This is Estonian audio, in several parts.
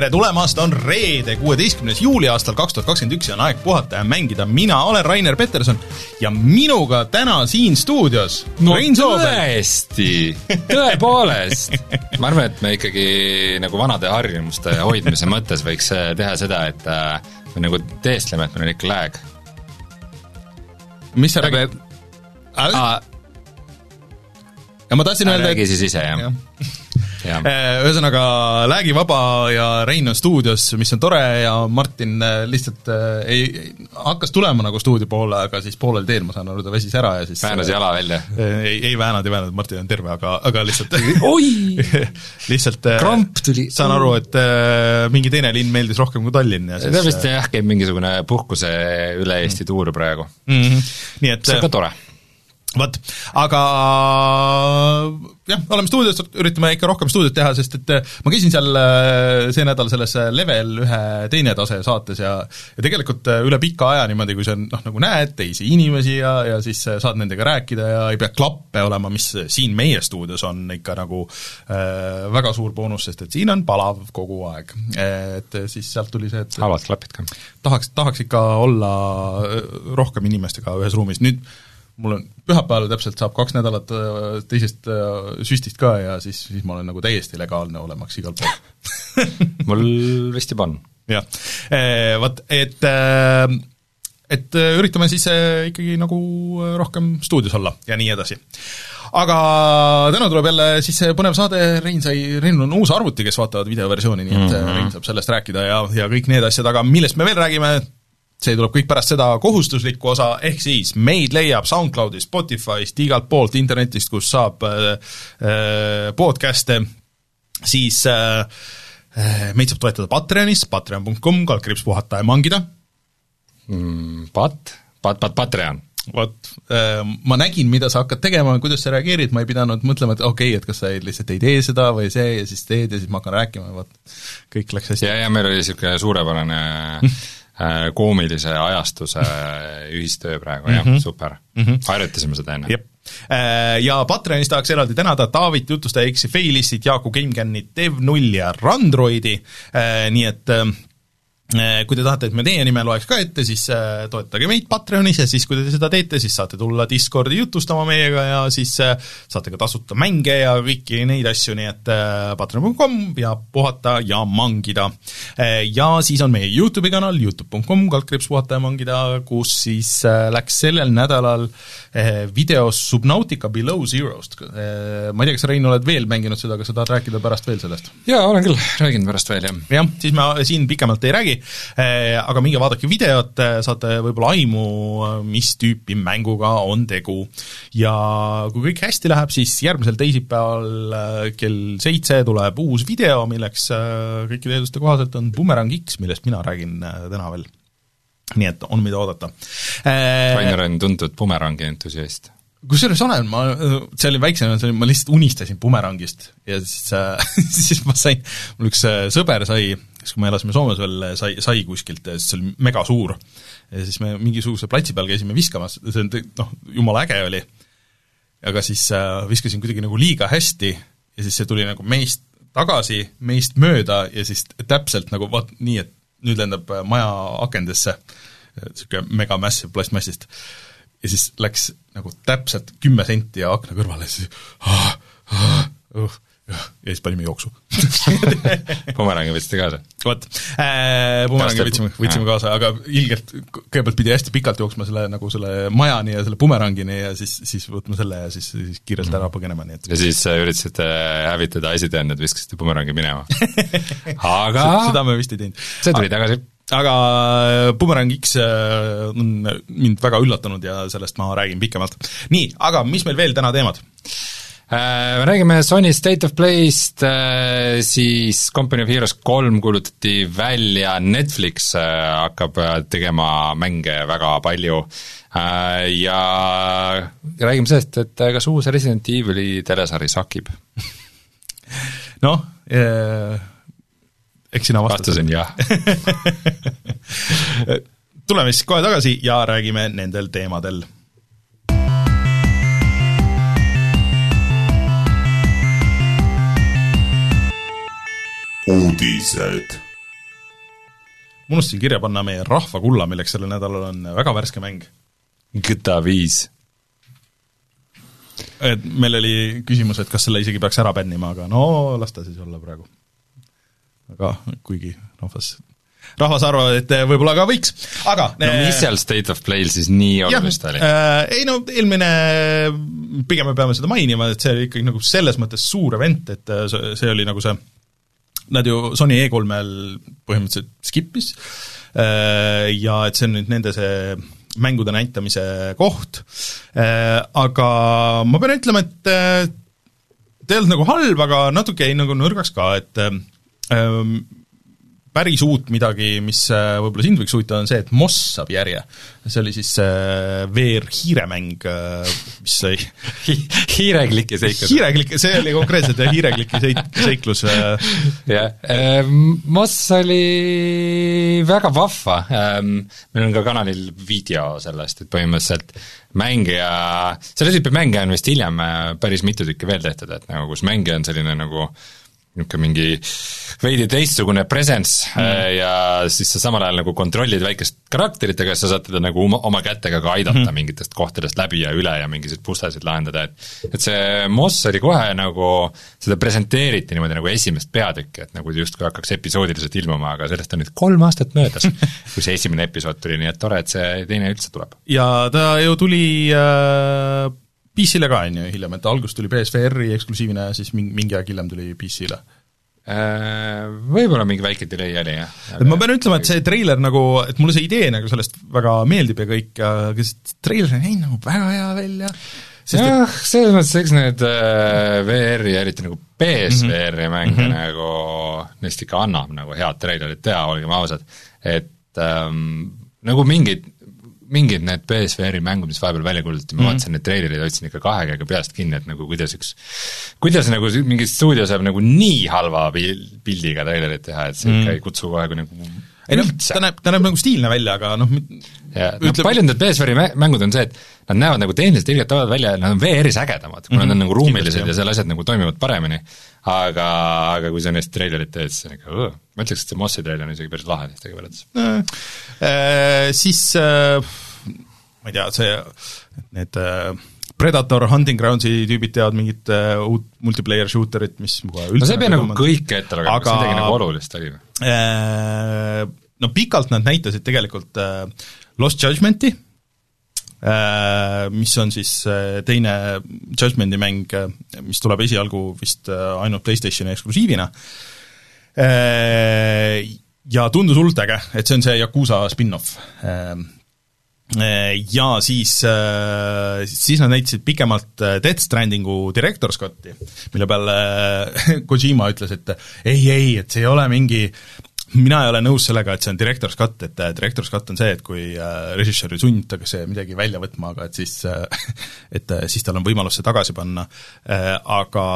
tere tulemast, on reede, kuueteistkümnes juuli aastal kaks tuhat kakskümmend üks ja on aeg puhata ja mängida, mina olen Rainer Peterson ja minuga täna siin stuudios no Rein Soobel. tõesti, tõepoolest. ma arvan, et me ikkagi nagu vanade harjumuste hoidmise mõttes võiks äh, teha seda, et äh, me nagu teestleme, et meil on ikka lag. mis sa räägid? ja ma tahtsin öelda, räägi siis ise, jah ja. Ja. ühesõnaga, Läägivaba ja Rein on stuudios, mis on tore ja Martin äh, lihtsalt äh, ei, hakkas tulema nagu stuudio poole, aga siis poolel teel, ma saan aru, ta väsis ära ja siis väänas jala välja? ei, ei väänanud, ei väänanud, Martin on terve, aga, aga lihtsalt oi lihtsalt kramp tuli. saan aru, et äh, mingi teine linn meeldis rohkem kui Tallinn ja siis ta vist jah, käib mingisugune puhkuse üle Eesti tuur praegu mm. -hmm. nii et see on ka tore vot, aga jah, oleme stuudios, üritame ikka rohkem stuudiot teha, sest et äh, ma käisin seal äh, see nädal selles äh, Level ühe teine tase saates ja ja tegelikult üle pika aja niimoodi, kui sa noh, nagu näed teisi inimesi ja, ja siis saad nendega rääkida ja ei pea klappe olema, mis siin meie stuudios on ikka nagu äh, väga suur boonus, sest et siin on palav kogu aeg. Et siis sealt tuli see, et halvad klapid ka. tahaks, tahaks ikka olla rohkem inimestega ühes ruumis, nüüd mul on pühapäeval täpselt saab kaks nädalat äh, teisest äh, süstist ka ja siis, siis ma olen nagu täiesti legaalne olemaks igal pool mul vist juba on. jah, äh, vot et et üritame siis ikkagi nagu rohkem stuudios olla ja nii edasi. aga täna tuleb jälle siis põnev saade, Rein sai, Reinul on uus arvuti, kes vaatavad videoversiooni, nii et mm -hmm. Rein saab sellest rääkida ja, ja kõik need asjad, aga millest me veel räägime, see tuleb kõik pärast seda kohustuslikku osa, ehk siis meid leiab SoundCloudist, Spotify'st, igalt poolt internetist, kus saab äh, äh podcast'e, siis äh, äh, meid saab toetada Patreonis, patreon.com, kaldkriips puhata ja mangida mm,. Pat-, pat-, pat-, Patreon vot äh, ma nägin, mida sa hakkad tegema, kuidas sa reageerid, ma ei pidanud mõtlema, et okei okay,, et kas sa lihtsalt ei tee seda või see ja siis teed ja siis ma hakkan rääkima, vot kõik läks hästi. ja, ja meil oli niisugune suurepärane koomilise ajastuse ühistöö praegu mm, -hmm. jah, super mm. -hmm. harjutasime seda enne. Äh, ja Patreonis tahaks eraldi tänada Taavit, jutustaja X-i Failistit, Jaaku GameCami, Dev0 ja Randroidi, äh, nii et Äh, kui te tahate, et me teie nime loeks ka ette, siis äh, toetage meid Patreonis ja siis, kui te seda teete, siis saate tulla Discordi jutustama meiega ja siis äh, saate ka tasuta mänge ja kõiki neid asju, nii et patreon.com ja puhata ja mangida. Ja siis on meie YouTube'i kanal, Youtube.com, kaldkriips puhata ja mangida, kus siis läks sellel nädalal videos Subnautica Below Zerost. Ma ei tea, kas Rein, oled veel mänginud seda, kas sa tahad rääkida pärast veel sellest? jaa, olen küll, räägin pärast veel, jah. jah, siis ma siin pikemalt ei räägi, Eh, aga minge vaadake videot, eh, saate võib-olla aimu, mis tüüpi mänguga on tegu. ja kui kõik hästi läheb, siis järgmisel teisipäeval eh, kell seitse tuleb uus video, milleks kõikide eelduste kohaselt on Boomerang X, millest mina räägin täna veel. nii et on, mida oodata. Rainer on tuntud bumerangi entusiast kusjuures olen, ma, see oli väiksem, see oli, ma lihtsalt unistasin bumerangist ja siis äh, siis ma sain, mul üks sõber sai siis kui me elasime Soomes veel, sai, sai kuskilt ja siis see oli mega suur. ja siis me mingisuguse platsi peal käisime viskamas, see on noh, jumala äge oli, aga siis äh, viskasin kuidagi nagu liiga hästi ja siis see tuli nagu meist tagasi, meist mööda ja siis täpselt nagu vaat nii, et nüüd lendab äh, maja akendesse, niisugune mega massive plastmassist, ja siis läks nagu täpselt kümme senti akna kõrvale ja siis ah, ah, uh, ja siis panime jooksu. Pomerangi võtsite kaasa? vot. Äh,, Pomerangi võtsime, võtsime kaasa, aga ilgelt, kõigepealt pidi hästi pikalt jooksma selle nagu selle majani ja selle Pomerangini ja siis, siis võtma selle ja siis, siis kiirelt ära põgenema, nii et ja siis äh, üritasite hävitada esiteenet, viskasite Pomerangi minema. Aga seda me vist ei teinud. see tuli tagasi aga äh, Boomerang X äh, on mind väga üllatanud ja sellest ma räägin pikemalt. nii, aga mis meil veel täna teemad? Äh, me räägime Sony State of Play'st, äh, siis Company of Heroes kolm kuulutati välja, Netflix äh, hakkab tegema mänge väga palju ja räägime sellest, et kas uus Resident Evil'i telesari sakib noh, eks sina vastasid. vastasin jah tuleme siis kohe tagasi ja räägime nendel teemadel uudised. ma unustasin kirja panna meie rahvakulla, milleks sellel nädalal on väga värske mäng. GTA viis. et meil oli küsimus, et kas selle isegi peaks ära bännima, aga no las ta siis olla praegu. Aga kuigi rahvas rahvas arvab, et võib-olla ka võiks, aga no mis seal State of Play'l siis nii olulist oli äh,? Ei no eelmine, pigem me peame seda mainima, et see oli ikkagi nagu selles mõttes suur event, et see, oli nagu see nad ju Sony E3-l põhimõtteliselt skip'is ja et see on nüüd nende see mängude näitamise koht, aga ma pean ütlema, et ta ei olnud nagu halb, aga natuke jäi nagu nõrgaks ka, et päris uut midagi, mis äh, võib-olla sind võiks huvitada, on see, et Moss saab järje. see oli siis äh, VR-hiiremäng, äh, mis sai Hi hiirekliki seiklus. hiirekliki, see oli konkreetselt jah, hiirekliki seik-, seiklus. jah, Moss oli väga vahva, ähm, meil on ka kanalil video sellest, et põhimõtteliselt mängija, selle tüüpi mängija on vist hiljem päris mitu tükki veel tehtud, et nagu kus mängija on selline nagu äh, niisugune mingi veidi teistsugune presence mm. Äh, ja siis sa samal ajal nagu kontrollid väikest karakterit, aga sa saad teda nagu oma, oma kätega ka aidata mm. mingitest kohtadest läbi ja üle ja mingisuguseid puslesid lahendada, et et see Moss oli kohe nagu, seda presenteeriti niimoodi nagu esimest peatükki, et nagu justkui hakkaks episoodiliselt ilmuma, aga sellest on nüüd kolm aastat möödas kui see esimene episood tuli, nii et tore, et see teine üldse tuleb. ja ta ju tuli äh PC-le ka, on ju, hiljem, et algus tuli BSVR-i eksklusiivina ja siis mingi, mingi aeg hiljem tuli PC-le äh, Võib-olla mingi väike delay oli, jah. et ma pean ütlema, et see treiler nagu, et mulle see idee nagu sellest väga meeldib ja kõik, aga see treiler nägi nagu väga hea välja. jah et..., selles mõttes, eks need äh, VR-i, eriti nagu BSVR-i mhm. mänge mm -hmm. nagu, neist ikka annab nagu head treilerit teha, olgem ausad, et ähm, nagu mingid mingid need BSVR-i mängud, mis vahepeal välja kuulutati, ma mm -hmm. vaatasin neid treilereid, hoidsin ikka kahe käega peast kinni, et nagu kuidas üks, kuidas nagu mingi stuudio saab nagu nii halva pildiga treilerit teha, et see mm -hmm. ikka ei kutsu kohe kui nagu ei noh, ta näeb, ta näeb nagu stiilne välja, aga noh ja no paljud need BSVR-i mängud on see, et nad näevad nagu tehniliselt ilgelt tavaliselt välja, nad on VR-is ägedamad, kuna mm -hmm. nad on nagu ruumilised ja seal asjad nagu toimivad paremini, aga, aga kui sa neist treilerit teed, siis on ikka õõ. ma ütleks, et see Mossi treiler on isegi päris lahe teistega võrreldes äh,. Siis äh, ma ei tea, see, need äh, Predator, Hunting Groundsi tüübid teevad mingit uh, uut multiplayer shooterit, mis kohe üldse no see ei pea nagu kõike ette lugema kas midagi nagu olulist oli või? Äh, no pikalt nad näitasid tegelikult uh, Lost Judgmenti uh,, mis on siis uh, teine Judgmenti mäng, mis tuleb esialgu vist ainult PlayStationi eksklusiivina. Ja tundus hullult äge, et see on see Yakuusa spin-off. Äh, ja siis, äh, siis nad näitasid pikemalt äh, Death Strandingu direktor Scotti, mille peale Kojima ütles, et ei, ei, et see ei ole mingi mina ei ole nõus sellega, et see on direktor Scott, et direktor Scott on see, et kui režissööri sunnitakse midagi välja võtma, aga et siis et siis tal on võimalus see tagasi panna, aga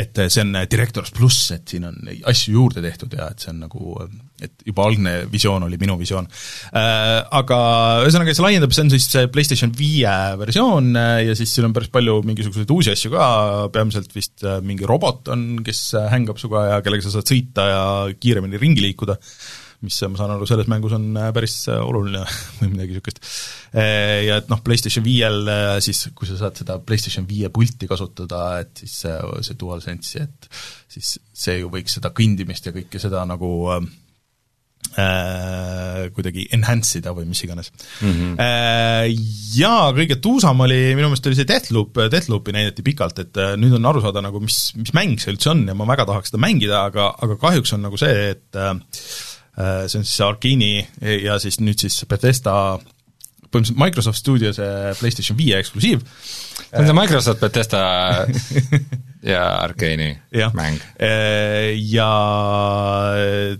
et see on Directors pluss, et siin on asju juurde tehtud ja et see on nagu, et juba algne visioon oli minu visioon. Äh, aga ühesõnaga, see laiendab, see on siis see PlayStation viie versioon äh, ja siis siin on päris palju mingisuguseid uusi asju ka, peamiselt vist äh, mingi robot on, kes hängab sinuga ja kellega sa saad sõita ja kiiremini ringi liikuda mis ma saan aru, selles mängus on äh, päris äh, oluline või midagi niisugust. Äh, ja et noh, PlayStation viiel siis, kui sa saad seda PlayStation viie pulti kasutada, et siis see, see DualSense'i, et siis see ju võiks seda kõndimist ja kõike seda nagu äh, kuidagi enhance ida või mis iganes mm. -hmm. Äh, ja kõige tuusam oli, minu meelest oli see Deathloop, Deathloopi näidati pikalt, et nüüd on aru saada nagu, mis, mis mäng see üldse on ja ma väga tahaks seda mängida, aga, aga kahjuks on nagu see, et Äh, see on siis Arkini ja siis nüüd siis Bethesda põhimõtteliselt Microsoft Studios PlayStation viie eksklusiiv. see on see Microsoft, Bethesda ja Arkeeni mäng. Äh, ja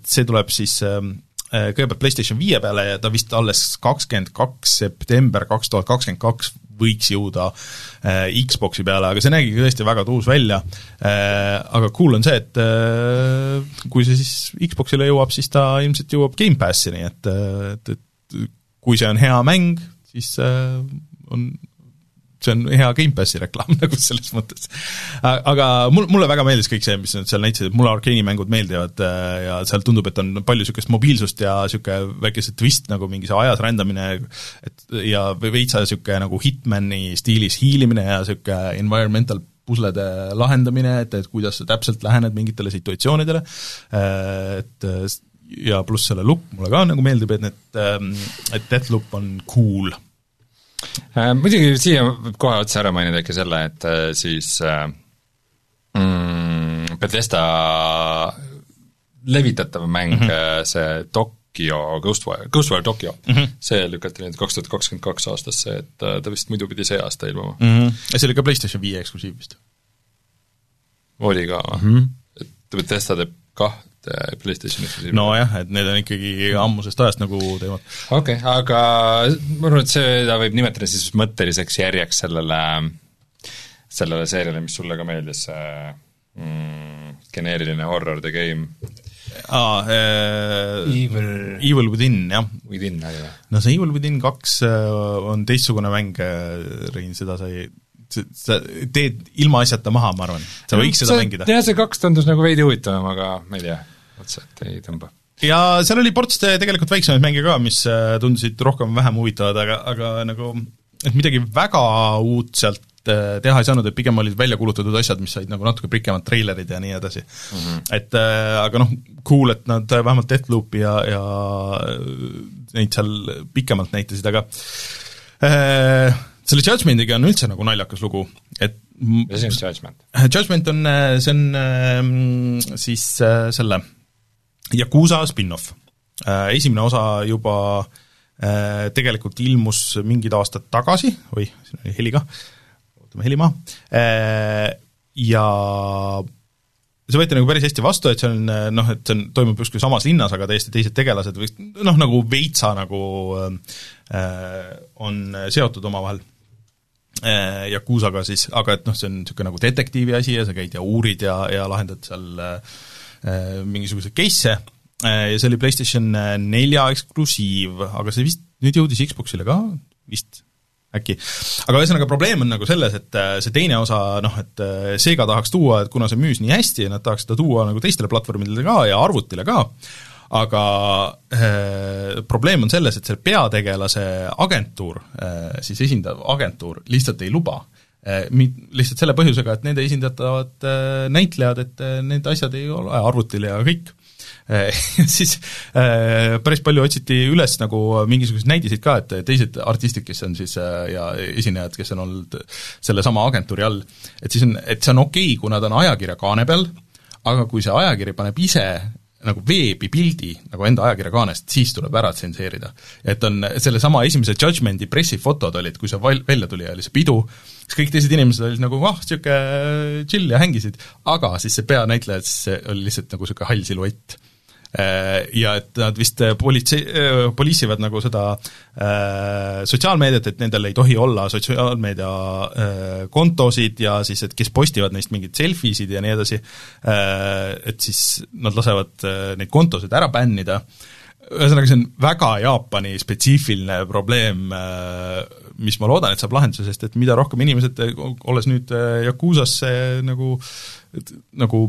see tuleb siis ähm, äh, kõigepealt PlayStation viie peale ja ta vist alles kakskümmend kaks september kaks tuhat kakskümmend kaks võiks jõuda äh, Xboxi peale, aga see nägi tõesti väga tuus välja. Äh,, aga cool on see, et äh, kui see siis Xboxile jõuab, siis ta ilmselt jõuab Gamepassini, et, et, et kui see on hea mäng, siis äh, on see on hea Gamepassi reklaam nagu selles mõttes. aga mul, mulle väga meeldis kõik see, mis nad seal näitasid, mulle arkeeni mängud meeldivad äh, ja seal tundub, et on palju niisugust mobiilsust ja niisugune väike twist nagu mingi see ajas rändamine, et ja veitsa niisugune nagu Hitmani stiilis hiilimine ja niisugune environmental puslede lahendamine, et, et kuidas sa täpselt lähened mingitele situatsioonidele, äh, et ja pluss selle look mulle ka nagu meeldib, et need, ähm, et Deathloop on cool äh,. Muidugi siia võib kohe otse ära mainida ikka selle, et äh, siis äh, mm, Bethesda levitatav mäng mm, -hmm. see Tokyo, Ghostwire, Ghostwire Tokyo mm, -hmm. see lükati nüüd kaks tuhat kakskümmend kaks aastasse, et ta vist muidu pidi see aasta ilmuma mm. -hmm. ja see oli ka PlayStation viie eksklusiiv vist? oli ka või mm? -hmm. et Bethesda teeb kah et PlayStationi eksklusiiv. nojah, et need on ikkagi ammusest ajast nagu teemad. okei okay,, aga ma arvan, et seda võib nimetada siis mõtteliseks järjeks sellele, sellele seeriale, mis sulle ka meeldis, see mm, geneeriline horror the game. aa äh,, Evil Evil Within, jah. Within või? no see Evil Within kaks äh, on teistsugune mäng, äh, Rein, seda sai sa teed ilmaasjata maha, ma arvan, sa võiks seda mängida. jah, see kaks tundus nagu veidi huvitavam, aga ma ei tea, otseselt ei tõmba. ja seal oli ports tegelikult väiksemaid mänge ka, mis äh, tundusid rohkem-vähem huvitavad, aga, aga nagu et midagi väga uut sealt äh, teha ei saanud, et pigem olid välja kuulutatud asjad, mis said nagu natuke pikemad treilerid ja nii edasi mm. -hmm. et äh, aga noh, cool, et nad vähemalt Deathloopi ja, ja neid seal pikemalt näitasid, aga äh, selle Judgmentiga on üldse nagu naljakas lugu, et mis on Judgment? Judgment on, see on ähm, siis äh, selle Yakuusa spin-off. Äh, esimene osa juba äh, tegelikult ilmus mingid aastad tagasi, oi, siin oli heli ka, võtame heli maha, ja see võeti nagu päris hästi vastu, et see on noh, et see on, toimub justkui samas linnas, aga täiesti teised tegelased või noh, nagu veitsa nagu äh, on seotud omavahel Äh, Yakuusaga siis, aga et noh, see on niisugune nagu detektiivi asi ja sa käid ja uurid ja, ja lahendad seal äh, mingisuguseid case'e äh, ja see oli PlayStation nelja eksklusiiv, aga see vist nüüd jõudis Xboxile ka, vist, äkki. aga ühesõnaga, probleem on nagu selles, et äh, see teine osa noh, et äh, Sega tahaks tuua, et kuna see müüs nii hästi, nad tahaks seda tuua nagu teistele platvormidele ka ja arvutile ka, aga äh, probleem on selles, et selle peategelase agentuur äh,, siis esindav agentuur lihtsalt ei luba äh,. Mi-, lihtsalt selle põhjusega, et nende esindatavad äh, näitlejad, et äh, need asjad ei ole arvutil ja kõik äh, siis äh, päris palju otsiti üles nagu mingisuguseid näidiseid ka, et teised artistid, kes on siis äh, ja esinejad, kes on olnud sellesama agentuuri all, et siis on, et see on okei okay,, kui nad on ajakirja kaane peal, aga kui see ajakiri paneb ise nagu veebipildi nagu enda ajakirja kaanest, siis tuleb ära tsenseerida. et on sellesama esimese Judgmenti pressifotod olid, kui see val-, välja tuli ja oli see pidu, siis kõik teised inimesed olid nagu ah, niisugune chill ja hängisid, aga siis see peanäitleja, siis oli lihtsalt nagu niisugune hall siluett Äh, ja et nad vist äh, politsei, äh, poliisivad nagu seda äh, sotsiaalmeediat, et nendel ei tohi olla sotsiaalmeedia äh, kontosid ja siis, et kes postivad neist mingeid selfisid ja nii edasi. Äh,, et siis nad lasevad äh, neid kontosid ära bännida, ühesõnaga, see on väga Jaapani spetsiifiline probleem, mis ma loodan, et saab lahenduse, sest et mida rohkem inimesed, olles nüüd Yakuusasse nagu, nagu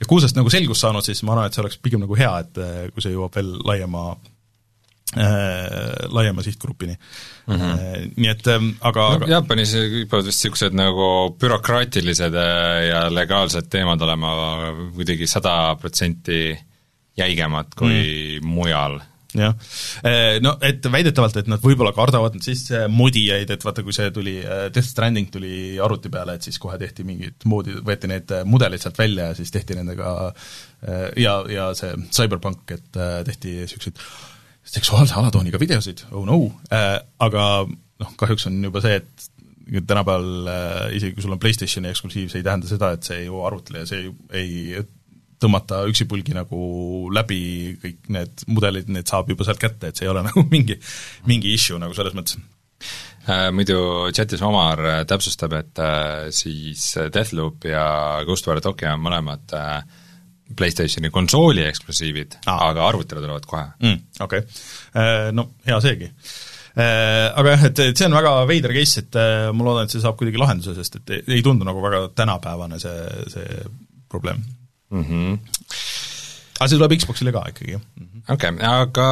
ja kuusest nagu selgust saanud, siis ma arvan, et see oleks pigem nagu hea, et eh, kui see jõuab veel laiema äh, laiema sihtgrupini mm. -hmm. nii et aga no, Jaapanis kipuvad vist niisugused nagu bürokraatilised ja legaalsed teemad olema kuidagi sada protsenti jäigemad kui mm. mujal jah, eh, no et väidetavalt, et nad võib-olla kardavad siis eh, modijaid, et vaata, kui see tuli, eh, Death Stranding tuli arvuti peale, et siis kohe tehti mingid moodi, võeti need mudelid sealt välja ja siis tehti nendega ja, ja see Cyberpunk, et tehti niisuguseid seksuaalse alatooniga videosid, oh no, aga noh, kahjuks on juba see, et tänapäeval isegi kui sul on PlayStationi eksklusiiv, see ei tähenda seda, et see ei jõua arvutile ja see ei tõmmata üksipulgi nagu läbi kõik need mudelid, need saab juba sealt kätte, et see ei ole nagu mingi, mingi issue nagu selles mõttes äh,. Muidu chatis Omar äh, täpsustab, et äh, siis Deathloop ja Ghostwire Tokyo on mõlemad PlayStationi konsooli eksklusiivid ah., aga arvutile tulevad kohe mm,. Okei okay., no hea seegi aga jah, et, et see on väga veider case, et ma loodan, et see saab kuidagi lahenduse, sest et ei, ei tundu nagu väga tänapäevane see, see probleem mm. -hmm. aga see tuleb Xboxile ka ikkagi, jah. okei okay,, aga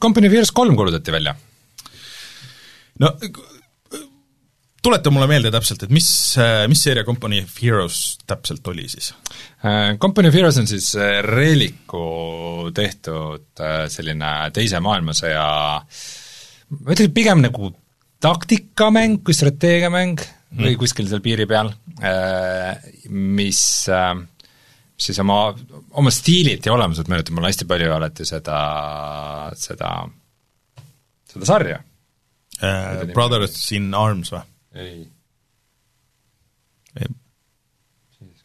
Company of Heroes kolm kuulutati välja? no tuleta mulle meelde täpselt, et mis, mis seeria Company of Heroes täpselt oli siis? Company of Heroes on siis Relicu tehtud selline teise maailmasõja äh, ma ütleks pigem nagu taktikamäng kui strateegiamäng mm. või kuskil seal piiri peal, äh, mis, äh, mis siis oma, oma stiililt ja olemuselt meenutab mulle hästi palju alati seda, seda, seda sarja uh,. Brothers in Arms või? ei. ei.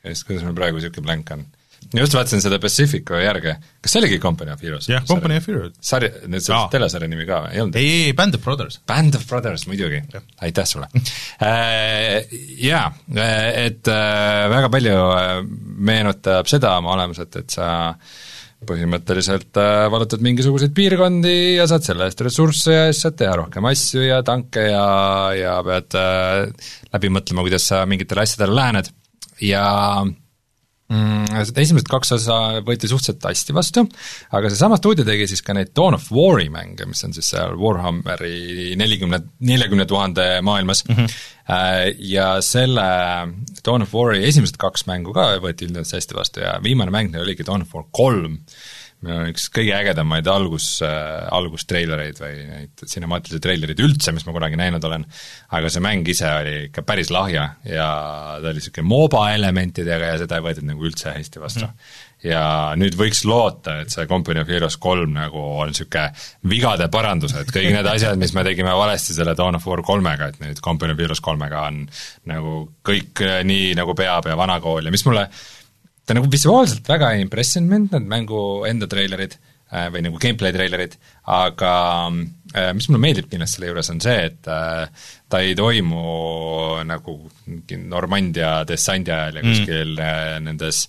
kuidas mul praegu niisugune blank on? Just vaatasin seda Pacificu järge, kas see oligi Company of Heroes? jah, Company of Heroes. sari, nüüd see telesarja nimi ka või, ei olnud? ei, ei, Band of Brothers. Band of Brothers, muidugi, aitäh sulle äh, Jaa, äh, et äh, väga palju meenutab seda oma olemuselt, et sa põhimõtteliselt vallutad mingisuguseid piirkondi ja saad selle eest ressursse ja siis saad teha rohkem asju ja tanke ja, ja pead läbi mõtlema, kuidas sa mingitele asjadele lähened ja äh, mm,? Esimesed kaks osa võeti suhteliselt hästi vastu, aga seesama stuudio tegi siis ka neid Dawn of War'i mänge, mis on siis seal Warhammeri nelikümne, neljakümne tuhande maailmas mm, -hmm. ja selle Dawn of War'i esimesed kaks mängu ka võeti üldiselt hästi vastu ja viimane mäng neil oligi Dawn of War kolm, on üks kõige ägedamaid algus äh,, algustreilereid või neid sinemaatilisi treilereid üldse, mis ma kunagi näinud olen, aga see mäng ise oli ikka päris lahja ja ta oli niisugune MOBA elementidega ja seda ei võetud nagu üldse hästi vastu. Mm. ja nüüd võiks loota, et see Company of Heroes kolm nagu on niisugune vigade parandus, et kõik need asjad, mis me tegime valesti selle Dawn of War kolmega, et nüüd Company of Heroes kolmega on nagu kõik nii, nagu peab ja vanakool ja mis mulle ta nagu visuaalselt väga ei impressinud mind, need mängu enda treilerid või nagu gameplay treilerid, aga äh, mis mulle meeldib kindlasti selle juures, on see, et äh, ta ei toimu nagu Normandia dessandi ajal ja mm. kuskil mm. nendes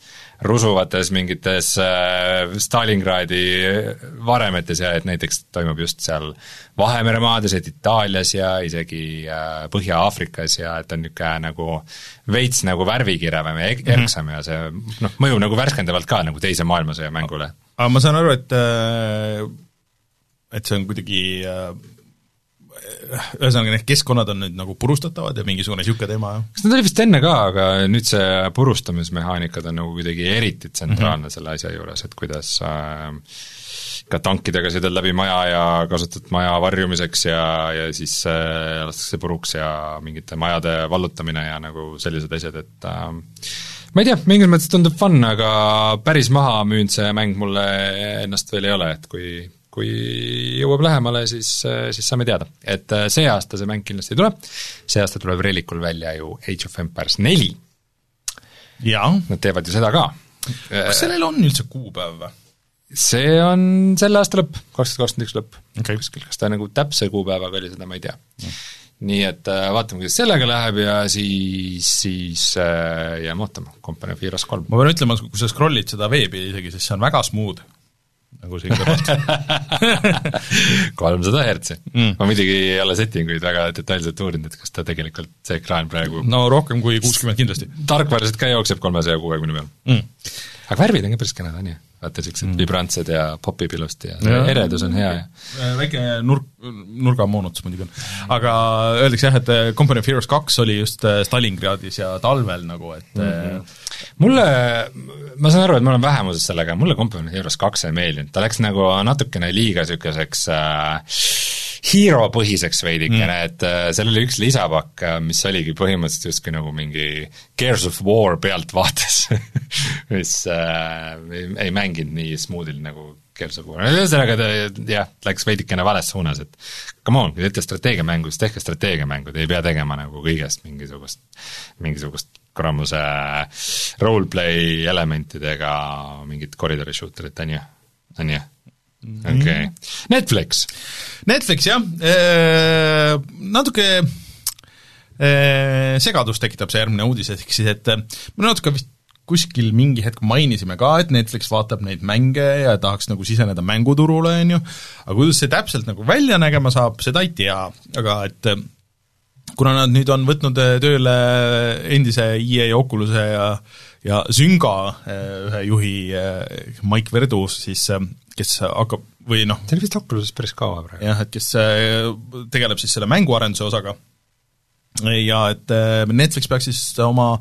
rusuvates mingites Stalingradi varemetes ja et näiteks toimub just seal Vahemere maades, et Itaalias ja isegi Põhja-Aafrikas ja et on niisugune nagu veits nagu värvikirevam ja mhm. erksam mm -hmm. ja see noh, mõjub nagu värskendavalt ka nagu teise maailmasõja mängule. Aga ma saan aru, et et see on kuidagi ühesõnaga, need keskkonnad on nüüd nagu purustatavad ja mingisugune niisugune teema? kas nad oli vist enne ka, aga nüüd see purustamismehaanikad on nagu kuidagi eriti tsentraalne mm -hmm. selle asja juures, et kuidas äh, ka tankidega sõidad läbi maja ja kasutad maja varjumiseks ja, ja siis äh, lastakse puruks ja mingite majade vallutamine ja nagu sellised asjad, et äh, ma ei tea, mingis mõttes tundub fun, aga päris maha müünud see mäng mulle ennast veel ei ole, et kui kui jõuab lähemale, siis, siis saame teada. et äh, see aasta see mäng kindlasti ei tule, see aasta tuleb Relikul välja ju Age of Empires neli. Nad teevad ju seda ka. kas sellel on üldse kuupäev või? see on selle aasta lõpp, kaks tuhat kakskümmend üks lõpp okay.. kuskil, kas ta nagu täpse kuupäevaga oli, seda ma ei tea mm.. Nii et äh, vaatame, kuidas sellega läheb ja siis, siis äh, jääme ootama, Company of Heroes kolm. ma pean ütlema, kui sa scroll'id seda veebi isegi, siis see on väga smooth. Nagu siin kõrvalt. kolmsada hertsi. Mm.. ma muidugi ei ole settinguid väga detailselt uurinud, et kas ta tegelikult, see ekraan praegu no rohkem kui kuuskümmend kindlasti. tarkvarasid ka jookseb kolmesaja kuuekümne peal. Mm.. aga värvid on ka päris kenad, on ju? Vaata, niisugused mm. vibrantsed ja popib ilusti ja, ja eredus on hea ja äh, väike nurk, nurgamoonutus muidugi on. aga öeldakse jah, et äh, Company of Heroes kaks oli just äh, Stalingradis ja talvel nagu, et mm -hmm. mulle, ma saan aru, et ma olen vähemuses sellega, mulle Company of Heroes kaks ei meeldinud, ta läks nagu natukene liiga niisuguseks äh, hero-põhiseks veidikene mm., et äh, seal oli üks lisapakk, äh, mis oligi põhimõtteliselt justkui nagu mingi Gears of War pealtvaates mis äh, ei, ei mänginud nii smoothilt nagu Gears of War, ühesõnaga ta jah, läks veidikene vales suunas, et come on, kui te teete strateegiamängu, siis tehke strateegiamängu, te ei pea tegema nagu kõigest mingisugust, mingisugust kuramuse roleplay elementidega mingit koridori shooterit, on ju, on ju okei. Okay., Netflix. Netflix jah, natuke segadust tekitab see järgmine uudis, ehk siis et me natuke vist kuskil mingi hetk mainisime ka, et Netflix vaatab neid mänge ja tahaks nagu siseneda mänguturule, on ju, aga kuidas see täpselt nagu välja nägema saab, seda ei tea, aga et kuna nad nüüd on võtnud tööle endise EA Oculus'e ja ja Zynga ühe juhi Mike Verdus siis, kes hakkab või noh see oli vist Oculus'is päris kaua praegu. jah, et kes tegeleb siis selle mänguarenduse osaga ja et äh, Netflix peaks siis oma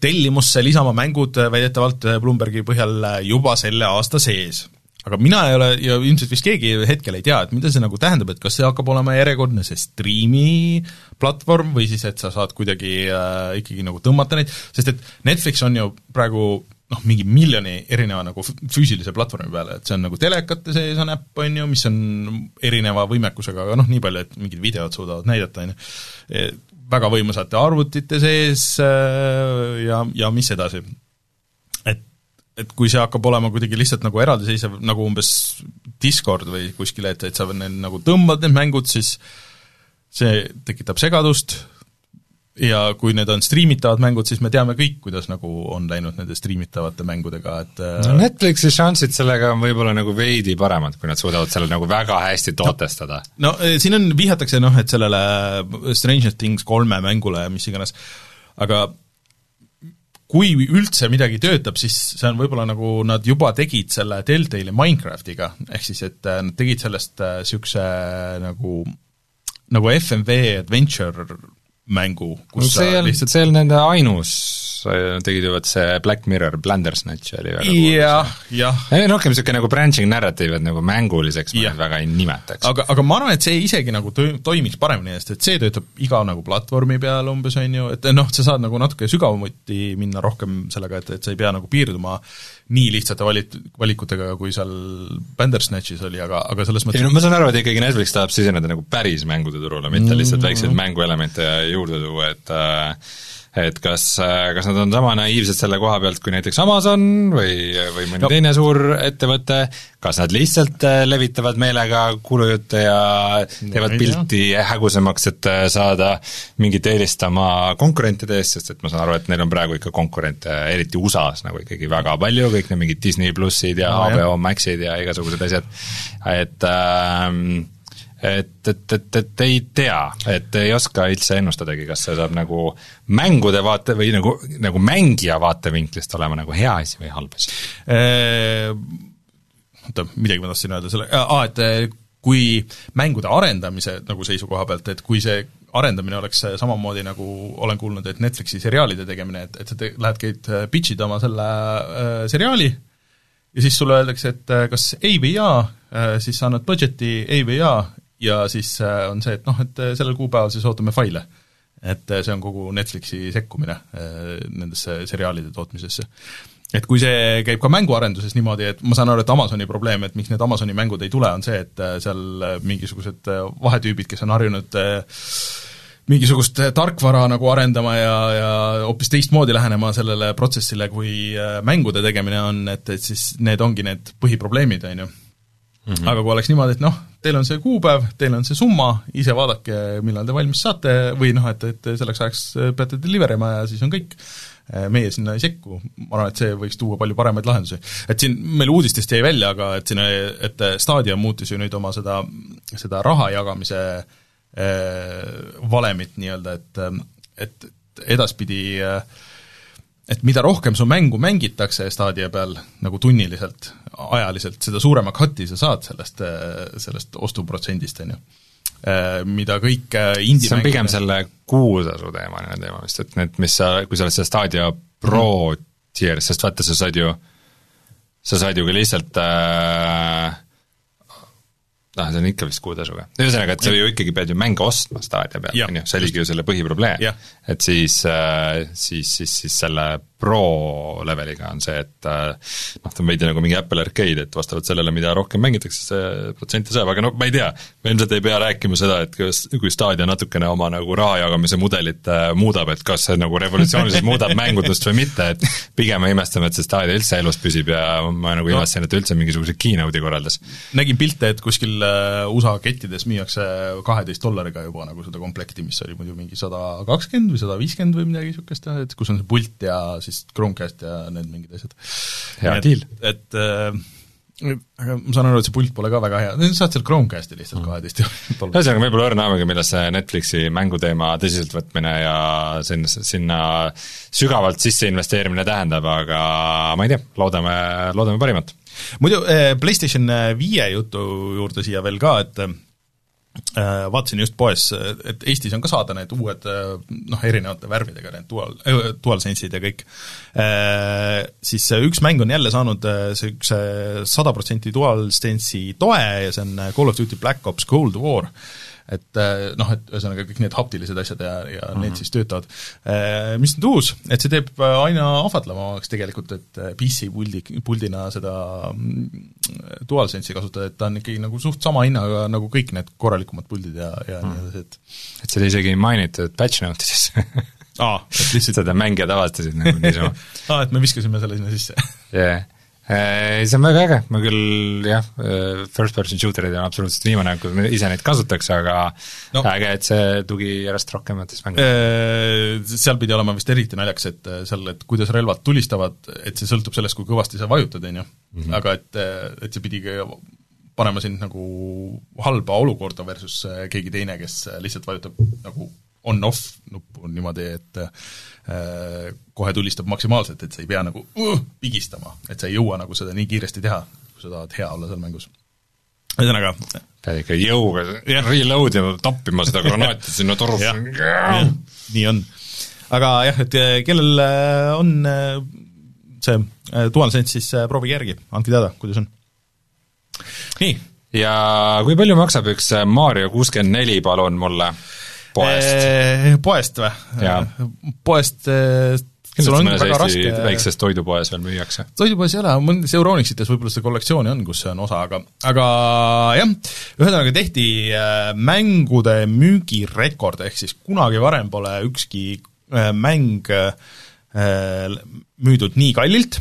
tellimusse lisama mängud äh, väidetavalt äh, Bloombergi põhjal juba selle aasta sees. aga mina ei ole ja ilmselt vist keegi hetkel ei tea, et mida see nagu tähendab, et kas see hakkab olema järjekordne see striimi platvorm või siis, et sa saad kuidagi äh, ikkagi nagu tõmmata neid, sest et Netflix on ju praegu noh, mingi miljoni erineva nagu füüsilise platvormi peale, et see on nagu telekate sees on äpp, on ju, mis on erineva võimekusega, aga noh, nii palju, et mingid videod suudavad näidata, on ju väga võimsate arvutite sees äh, ja, ja mis edasi. et, et kui see hakkab olema kuidagi lihtsalt nagu eraldiseisev, nagu umbes Discord või kuskil, et, et sa need nagu tõmbad, need mängud, siis see tekitab segadust, ja kui need on striimitavad mängud, siis me teame kõik, kuidas nagu on läinud nende striimitavate mängudega, et äh, no Netflixi šansid sellega on võib-olla nagu veidi paremad, kui nad suudavad selle nagu väga hästi tootestada. no eh, siin on, vihjatakse noh, et sellele Stranger Things kolme mängule ja mis iganes, aga kui üldse midagi töötab, siis see on võib-olla nagu nad juba tegid selle Deltali Minecraftiga, ehk siis et äh, nad tegid sellest niisuguse äh, nagu nagu FMV adventure mängu, kus no see lihtsalt... see olnud nende ainus, tegid ju vot see Black Mirror Blendersnatch oli väga jah, jah. rohkem niisugune nagu branching narrative, et nagu mänguliseks ma neid väga ei nimetaks. aga, aga ma arvan, et see isegi nagu to-, toimiks paremini, sest et see töötab iga nagu platvormi peal umbes, on ju, et noh, sa saad nagu natuke sügavuti minna rohkem sellega, et, et sa ei pea nagu piirduma nii lihtsate valit-, valikutega, kui seal Bandersnatchis oli, aga, aga selles mõttes ei no ma saan aru, et ikkagi Netflix tahab siseneda nagu päris mängude turule, mitte lihtsalt väikseid mänguelemente juurde tuua, et äh, et kas, kas nad on sama naiivsed selle koha pealt kui näiteks Amazon või, või mõni no. teine suur ettevõte, kas nad lihtsalt äh, levitavad meelega kuulujutte ja teevad pilti hägusamaks, et äh, saada mingit eelist oma konkurentide eest, sest et ma saan aru, et neil on praegu ikka konkurente, eriti USA-s nagu ikkagi väga palju, kõik need mingid Disney plussid ja no, HBO Maxid ja igasugused asjad, et ähm, et, et, et, et ei tea, et ei oska üldse ennustadagi, kas see saab nagu mängude vaate või nagu, nagu mängija vaatevinklist olema nagu hea asi või halb asi? Oota, midagi ma tahtsin öelda selle, aa, et eh, kui mängude arendamise nagu seisukoha pealt, et kui see arendamine oleks samamoodi, nagu olen kuulnud, et Netflixi seriaalide tegemine, et, et sa te, lähed, käid eh, pitch'id oma selle äh, seriaali ja siis sulle öeldakse, et kas ei või jaa, siis sa annad budget'i ei või jaa ja siis äh, on see, et noh, et äh, sellel kuupäeval siis ootame faile. et äh, see on kogu Netflixi sekkumine nendesse seriaalide tootmisesse. et kui see käib ka mänguarenduses niimoodi, et ma saan aru, et Amazoni probleem, et miks need Amazoni mängud ei tule, on see, et seal mingisugused vahetüübid, kes on harjunud mingisugust tarkvara nagu arendama ja, ja hoopis teistmoodi lähenema sellele protsessile, kui mängude tegemine on, et, et siis need ongi need põhiprobleemid, on ju Mm -hmm. aga kui oleks niimoodi, et noh, teil on see kuupäev, teil on see summa, ise vaadake, millal te valmis saate või noh, et, et selleks ajaks peate deliver ima ja siis on kõik, meie sinna ei sekku, ma arvan, et see võiks tuua palju paremaid lahendusi. et siin meil uudistest jäi välja, aga et siin, et Stadia muutis ju nüüd oma seda, seda raha jagamise äh, valemit nii-öelda, et et edaspidi äh, et mida rohkem su mängu mängitakse Stadia peal nagu tunniliselt, ajaliselt, seda suurema cut'i sa saad sellest, sellest ostuprotsendist, on ju. Mida kõik indie see on pigem selle kuutasu teemaline teema vist, et need, mis sa, kui sa oled seal Stadia Pro mm. tier, sest vaata, sa saad ju, sa saad ju ka lihtsalt äh, noh, see on ikka vist kuutasuga. ühesõnaga, et sa ju ikkagi pead ju mänge ostma staadia peal, on ju, see oligi ju selle põhiprobleem. et siis, äh, siis, siis, siis selle pro leveliga on see, et äh, noh, ta on veidi nagu mingi Apple Arcade, et vastavalt sellele, mida rohkem mängitakse, see protsenti saab, aga noh, ma ei tea, me ilmselt ei pea rääkima seda, et kas, kui Stadia natukene oma nagu raha jagamise mudelit äh, muudab, et kas see nagu revolutsiooniliselt muudab mängudest või mitte, et pigem me imestame, et see Stadia üldse elus püsib ja ma nagu no. imestasin, et ta üldse mingisuguse keynote'i korraldas. nägin pilte, et kuskil äh, USA kettides müüakse kaheteist dollariga juba nagu seda komplekti, mis oli muidu mingi sada kakskümmend või sada viiskümmend või midagi niisugust, et kus on see pult ja siis Chromecast ja need mingid asjad. hea deal. et äh, aga ma saan aru, et see pult pole ka väga hea, saad seal Chromecasti lihtsalt kaheteist eurot ühesõnaga, võib-olla õrna aega, millest see Netflixi mänguteema tõsiseltvõtmine ja sinna, sinna sügavalt sisse investeerimine tähendab, aga ma ei tea, loodame, loodame parimat. muidu eh, PlayStation viie jutu juurde siia veel ka, et Äh, vaatasin just poes, et Eestis on ka saada need uued äh, noh, erinevate värvidega need dual, äh, DualSense'id ja kõik, siis üks mäng on jälle saanud üks sada protsenti DualSense'i toe ja see on Call of Duty Black Ops Cold War et äh, noh, et ühesõnaga kõik need haptilised asjad ja, ja mm -hmm. need siis töötavad. Äh, mis nüüd uus, et see teeb äh, aina ahvatlemaks tegelikult, et PC puldi, puldina seda mm, DualSense'i kasutada, et ta on ikkagi nagu suht sama hinnaga nagu kõik need korralikumad puldid ja, ja mm. nii edasi, et et seda isegi ei mainitud patch note ides aa, et lihtsalt seda mängijad avastasid nagu niisama aa, et me viskasime selle sinna sisse jah yeah see on väga äge, ma küll jah, äh, first person shooter'id on absoluutselt viimane, kui ma ise neid kasutaks, aga no. äge, et see tugi järjest rohkemates mängudes. Äh, seal pidi olema vist eriti naljakas, et seal, et kuidas relvad tulistavad, et see sõltub sellest, kui kõvasti sa vajutad, on ju, mhm. aga et, et see pidi panema sind nagu halba olukorda versus keegi teine, kes lihtsalt vajutab nagu on-off nuppu niimoodi, et äh, kohe tulistab maksimaalselt, et sa ei pea nagu uh, pigistama, et sa ei jõua nagu seda nii kiiresti teha, kui sa tahad hea olla seal mängus. ühesõnaga pead ikka jõuga reload ima, toppima seda granaati sinna torusse. nii on. aga jah, et äh, kellel äh, on äh, see DualSense, siis proovige järgi, andke teada, kuidas on. nii. ja kui palju maksab üks Mario kuuskümmend neli, palun mulle? Poest. poest või? poest sul on väga raske väikses toidupoes veel müüakse? toidupoes ei ole, mõnedes Euronixites võib-olla seda kollektsiooni on, kus see on osa, aga aga jah, ühesõnaga tehti äh, mängude müügirekord, ehk siis kunagi varem pole ükski äh, mäng äh, müüdud nii kallilt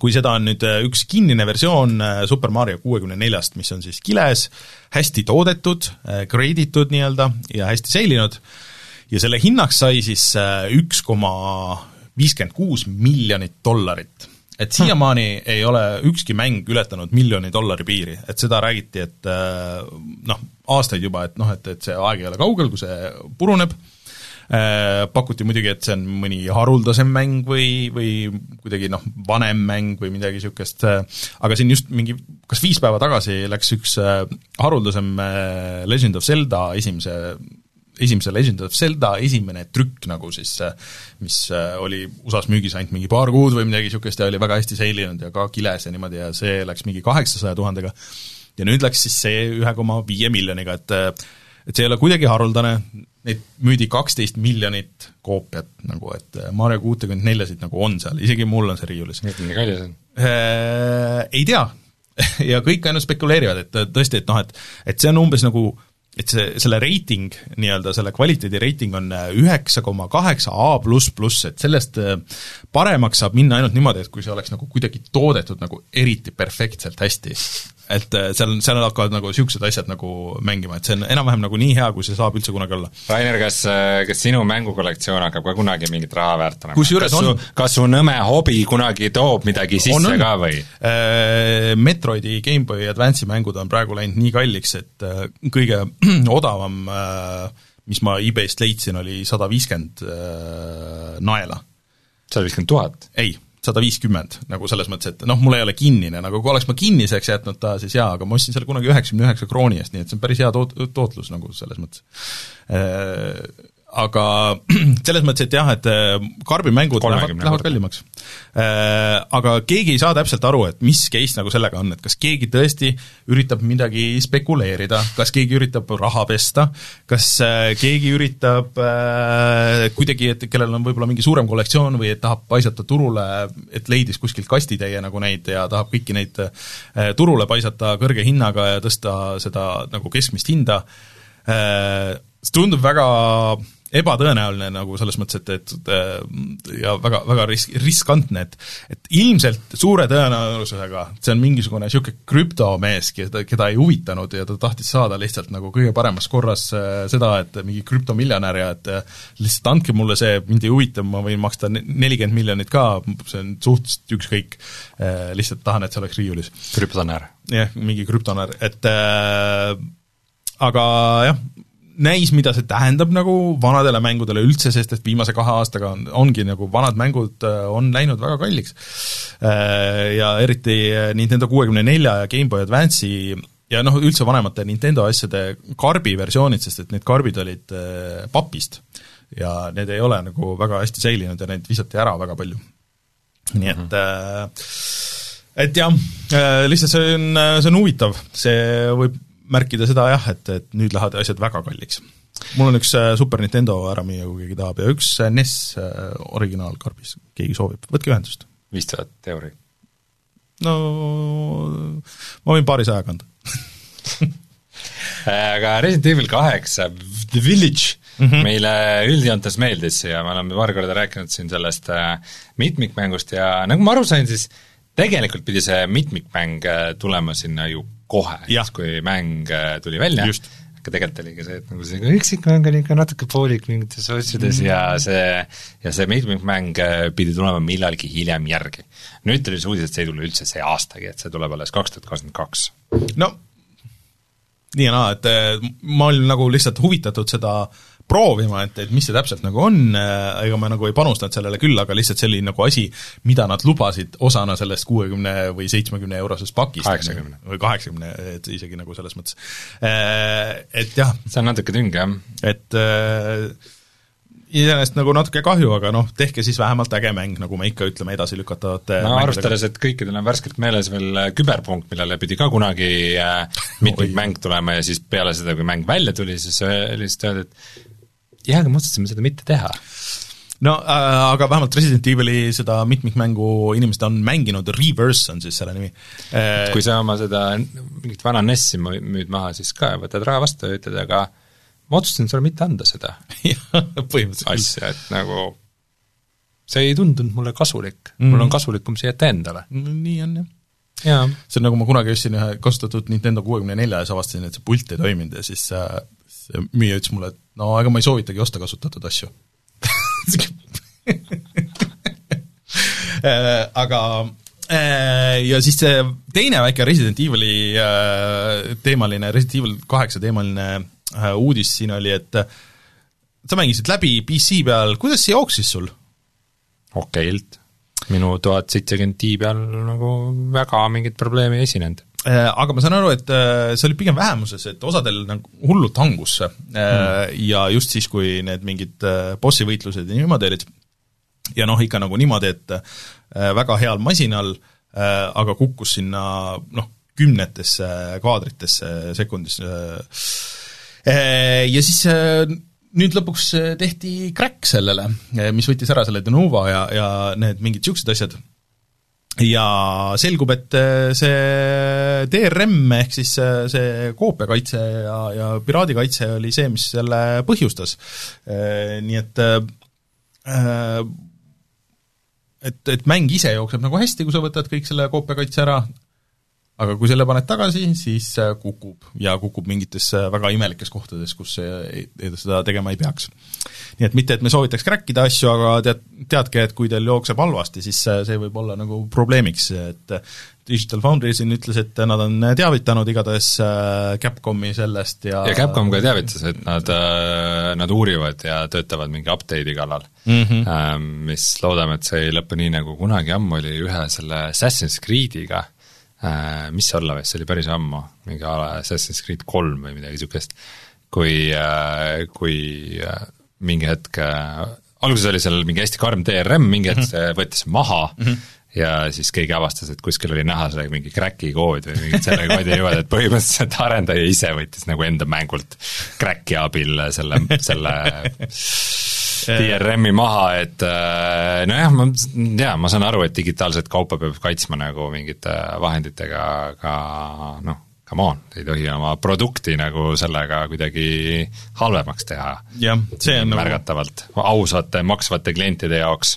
kui seda on nüüd äh, üks kinnine versioon äh, Super Mario kuuekümne neljast, mis on siis kiles, hästi toodetud, äh, greiditud nii-öelda ja hästi seilinud, ja selle hinnaks sai siis üks koma viiskümmend kuus miljonit dollarit. et siiamaani ei ole ükski mäng ületanud miljoni dollari piiri, et seda räägiti, et noh, aastaid juba, et noh, et, et see aeg ei ole kaugel, kui see puruneb pakuti muidugi, et see on mõni haruldasem mäng või, või kuidagi noh, vanem mäng või midagi niisugust, äh, aga siin just mingi kas viis päeva tagasi läks üks äh, haruldasem Legend of Zelda esimese esimese Legend of Zelda esimene trükk nagu siis, mis oli USA-s müügis ainult mingi paar kuud või midagi niisugust ja oli väga hästi seilinud ja ka kiles ja niimoodi ja see läks mingi kaheksasaja tuhandega. ja nüüd läks siis see ühe koma viie miljoniga, et et see ei ole kuidagi haruldane, neid müüdi kaksteist miljonit koopiat nagu, et äh, Mario kuutekümmet neljasid nagu on seal, isegi mul on see riiulis. miks nii kallis on? Äh, ei tea ja kõik ainult spekuleerivad, et tõesti, et noh, et et see on umbes nagu et see, selle reiting, nii-öelda selle kvaliteedi reiting on äh, üheksa koma kaheksa A pluss pluss, et sellest paremaks saab minna ainult niimoodi, et kui see oleks nagu kuidagi toodetud nagu eriti perfektselt hästi et äh, seal, seal hakkavad nagu niisugused asjad nagu mängima, et see on enam-vähem nagu nii hea, kui see saab üldse kunagi olla. Rainer, kas, äh, kas sinu mängukollektsioon hakkab ka kunagi mingit raha väärt olema? kas on... su, kas su nõme hobi kunagi toob midagi sisse on, on. ka või äh,? Metroidi Gameboy Advance'i mängud on praegu läinud nii kalliks, et kõige odavam mis ma e-base'ist leidsin, oli sada viiskümmend naela. sada viiskümmend tuhat? ei sada viiskümmend, nagu selles mõttes, et noh, mul ei ole kinnine, nagu kui oleks ma kinniseks jätnud ta, siis jaa, aga ma ostsin selle kunagi üheksakümne üheksa krooni eest, nii et see on päris hea toot-, tootlus nagu selles mõttes. Äh, aga selles mõttes, et jah, et äh, karbimängud lähevad, lähevad kallimaks. Äh, aga keegi ei saa täpselt aru, et mis case nagu sellega on, et kas keegi tõesti üritab midagi spekuleerida, kas keegi üritab raha pesta, kas äh, keegi üritab kuidagi, et kellel on võib-olla mingi suurem kollektsioon või et tahab paisata turule, et leidis kuskilt kastitäie nagu neid ja tahab kõiki neid turule paisata kõrge hinnaga ja tõsta seda nagu keskmist hinda, see tundub väga ebatõenäoline nagu selles mõttes, et, et äh, ja väga, väga risk-, riskantne, et et ilmselt suure tõenäosusega see on mingisugune niisugune krüptomees, keda, keda ei huvitanud ja ta tahtis saada lihtsalt nagu kõige paremas korras äh, seda, et mingi krüptomiljonär ja et äh, lihtsalt andke mulle see, mind ei huvita, ma võin maksta nelikümmend miljonit ka, see on suhteliselt ükskõik, lihtsalt tahan, et see oleks riiulis. krüptonär. jah, mingi krüptonär, et äh, aga jah, näis, mida see tähendab nagu vanadele mängudele üldse, sest et viimase kahe aastaga on, ongi nagu vanad mängud äh, on läinud väga kalliks. Äh, ja eriti Nintendo kuuekümne nelja ja GameBoy Advance'i ja noh, üldse vanemate Nintendo asjade karbi versioonid, sest et need karbid olid äh, papist ja need ei ole nagu väga hästi säilinud ja neid visati ära väga palju. nii et mm -hmm. et jah, lihtsalt see on, see on huvitav, see võib märkida seda jah, et, et nüüd lähevad asjad väga kalliks. mul on üks äh, Super Nintendo ära müüa, kui keegi tahab, ja üks äh, NES äh, originaalkarbis, keegi soovib, võtke ühendust. viis tuhat euri? no ma võin paarisaja kanda aga Resident Evil kaheksa, The Village mm -hmm. meile üldjoontes meeldis ja me oleme paar korda rääkinud siin sellest mitmikmängust ja nagu ma aru sain, siis tegelikult pidi see mitmikmäng tulema sinna ju kohe, siis kui mäng äh, tuli välja, aga tegelikult oligi see, et nagu see üksikmäng oli ikka natuke poolik mingites asjades mm. ja see, ja see mitmikmäng äh, pidi tulema millalgi hiljem järgi. nüüd tuli see uudis, et see ei tule üldse see aastagi, et see tuleb alles kaks tuhat kakskümmend kaks. no nii ja naa, et äh, ma olin nagu lihtsalt huvitatud seda äh, proovima, et, et mis see täpselt nagu on, äh, ega ma nagu ei panustanud sellele küll, aga lihtsalt see oli nagu asi, mida nad lubasid osana sellest kuuekümne või seitsmekümne eurosest pakist. kaheksakümne. või kaheksakümne, et isegi nagu selles mõttes. Äh, et jah. see on natuke tünge, jah. et äh, iseenesest nagu natuke kahju, aga noh, tehke siis vähemalt äge mäng, nagu me ikka ütleme edasilükatavate no arvestades, et kõikidel on värskelt meeles veel küberpunkt, millele pidi ka kunagi äh, mitmik mäng tulema ja siis peale seda, kui mäng välja tuli, siis lihtsalt öeldi, et jah, me otsustasime seda mitte teha no äh, aga vähemalt Resident Evil'i seda mitmikmängu inimesed on mänginud, Reverse on siis selle nimi äh,. kui sa oma seda mingit vana NES-i müüd maha, siis ka võtad raha vastu ja ütled, aga ma otsustasin sulle mitte anda seda asja, et nagu see ei tundunud mulle kasulik mm., mul on kasulikum see jätta endale no,. nii on jah jaa. see on nagu ma kunagi ostsin ühe kasutatud Nintendo kuuekümne nelja ja siis avastasin, et see pult ei toiminud ja siis äh, see müüja ütles mulle, et no ega ma ei soovitagi osta kasutatud asju äh, aga äh, ja siis see teine väike Resident Evil'i äh, teemaline, Resident Evil kaheksa teemaline uudis siin oli, et sa mängisid läbi PC peal, kuidas see jooksis sul? okeilt. minu tuhat seitsekümmend Ti peal nagu väga mingit probleemi ei esinenud aga ma saan aru, et äh, see oli pigem vähemuses, et osadel nagu hullult hangus see mm. ja just siis, kui need mingid bossi võitlused ja niimoodi olid, ja noh, ikka nagu niimoodi, et väga heal masinal, aga kukkus sinna noh, kümnetesse kaadritesse sekundis. Ja siis nüüd lõpuks tehti crack sellele, mis võttis ära selle Denuva ja, ja need mingid niisugused asjad ja selgub, et äh, see DRM ehk siis äh, see koopiakaitse ja, ja piraadikaitse oli see, mis selle põhjustas. Äh, nii et et, et mäng ise jookseb nagu hästi, kui sa võtad kõik selle koopiakaitse ära, aga kui selle paned tagasi, siis kukub ja kukub mingites väga imelikes kohtades, kus seda tegema ei peaks. nii et mitte, et me soovitaks crackida asju, aga tead, teadke, et kui teil jookseb halvasti, siis see võib olla nagu probleemiks, et Digital Foundry siin ütles, et nad on teavitanud igatahes äh, Capcomi sellest ja ja Capcom ka teavitas, et nad, äh, nad uurivad ja töötavad mingi update'i kallal mm, -hmm. mis loodame, et see ei lõpe nii, nagu kunagi ammu oli ühe selle Assassin's Creed'iga äh,, mis see olla võis, see oli päris ammu, mingi Assassin's Creed kolm või midagi niisugust, kui äh,, kui äh, mingi hetk äh, alguses oli seal mingi hästi karm DRM, mingi hetk mhm. see võttis maha mm -hmm. ja siis keegi avastas, et kuskil oli näha selle mingi crack'i kood või mingit selle koodi juurde, et põhimõtteliselt arendaja ise võttis nagu enda mängult crack'i abil selle, selle DRM-i maha, et äh, nojah, ma, jaa, ma saan aru, et digitaalset kaupa peab kaitsma nagu mingite vahenditega, aga noh, come on, ei tohi oma produkti nagu sellega kuidagi halvemaks teha. jah, see on nagu märgatavalt, ausate maksvate klientide jaoks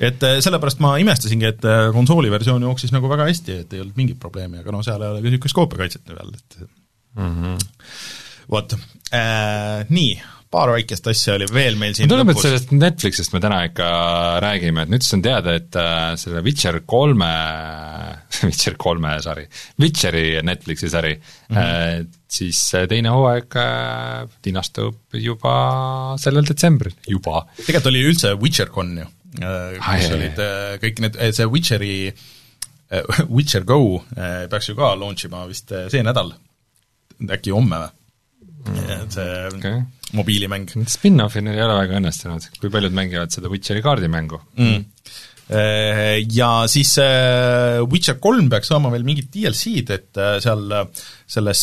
et äh, sellepärast ma imestasingi, et äh, konsooli versioon jooksis nagu väga hästi, et ei olnud mingit probleemi, aga no seal ei ole ka niisugust koopiakaitset veel, et mm -hmm. vot äh,, nii, paar väikest asja oli veel meil siin tundub, et sellest Netflixist me täna ikka räägime, et nüüdsest on teada, et äh, selle Witcher kolme, Witcher kolme sari, Witcheri Netflixi sari mm, -hmm. siis teine hooaeg linastub juba sellel detsembril, juba. tegelikult oli üldse WitcherCon ju Äh, kus olid äh, kõik need, see Witcheri, äh, Witcher Go peaks ju ka launch ima vist see nädal, äkki homme või? Mm. see okay. Mobiilimäng. Spin-offid ei ole väga õnnestunud, kui paljud mängivad seda Witcheri kaardimängu mm.? Ja siis Witcher kolm peaks saama veel mingit DLC-d, et seal selles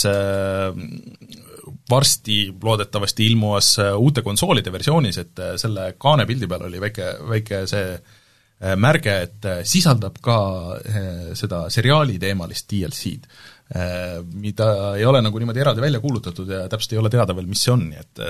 varsti loodetavasti ilmuvas uute konsoolide versioonis, et selle kaane pildi peal oli väike, väike see märge, et sisaldab ka seda seriaali teemalist DLC-d, mida ei ole nagu niimoodi eraldi välja kuulutatud ja täpselt ei ole teada veel, mis see on, nii et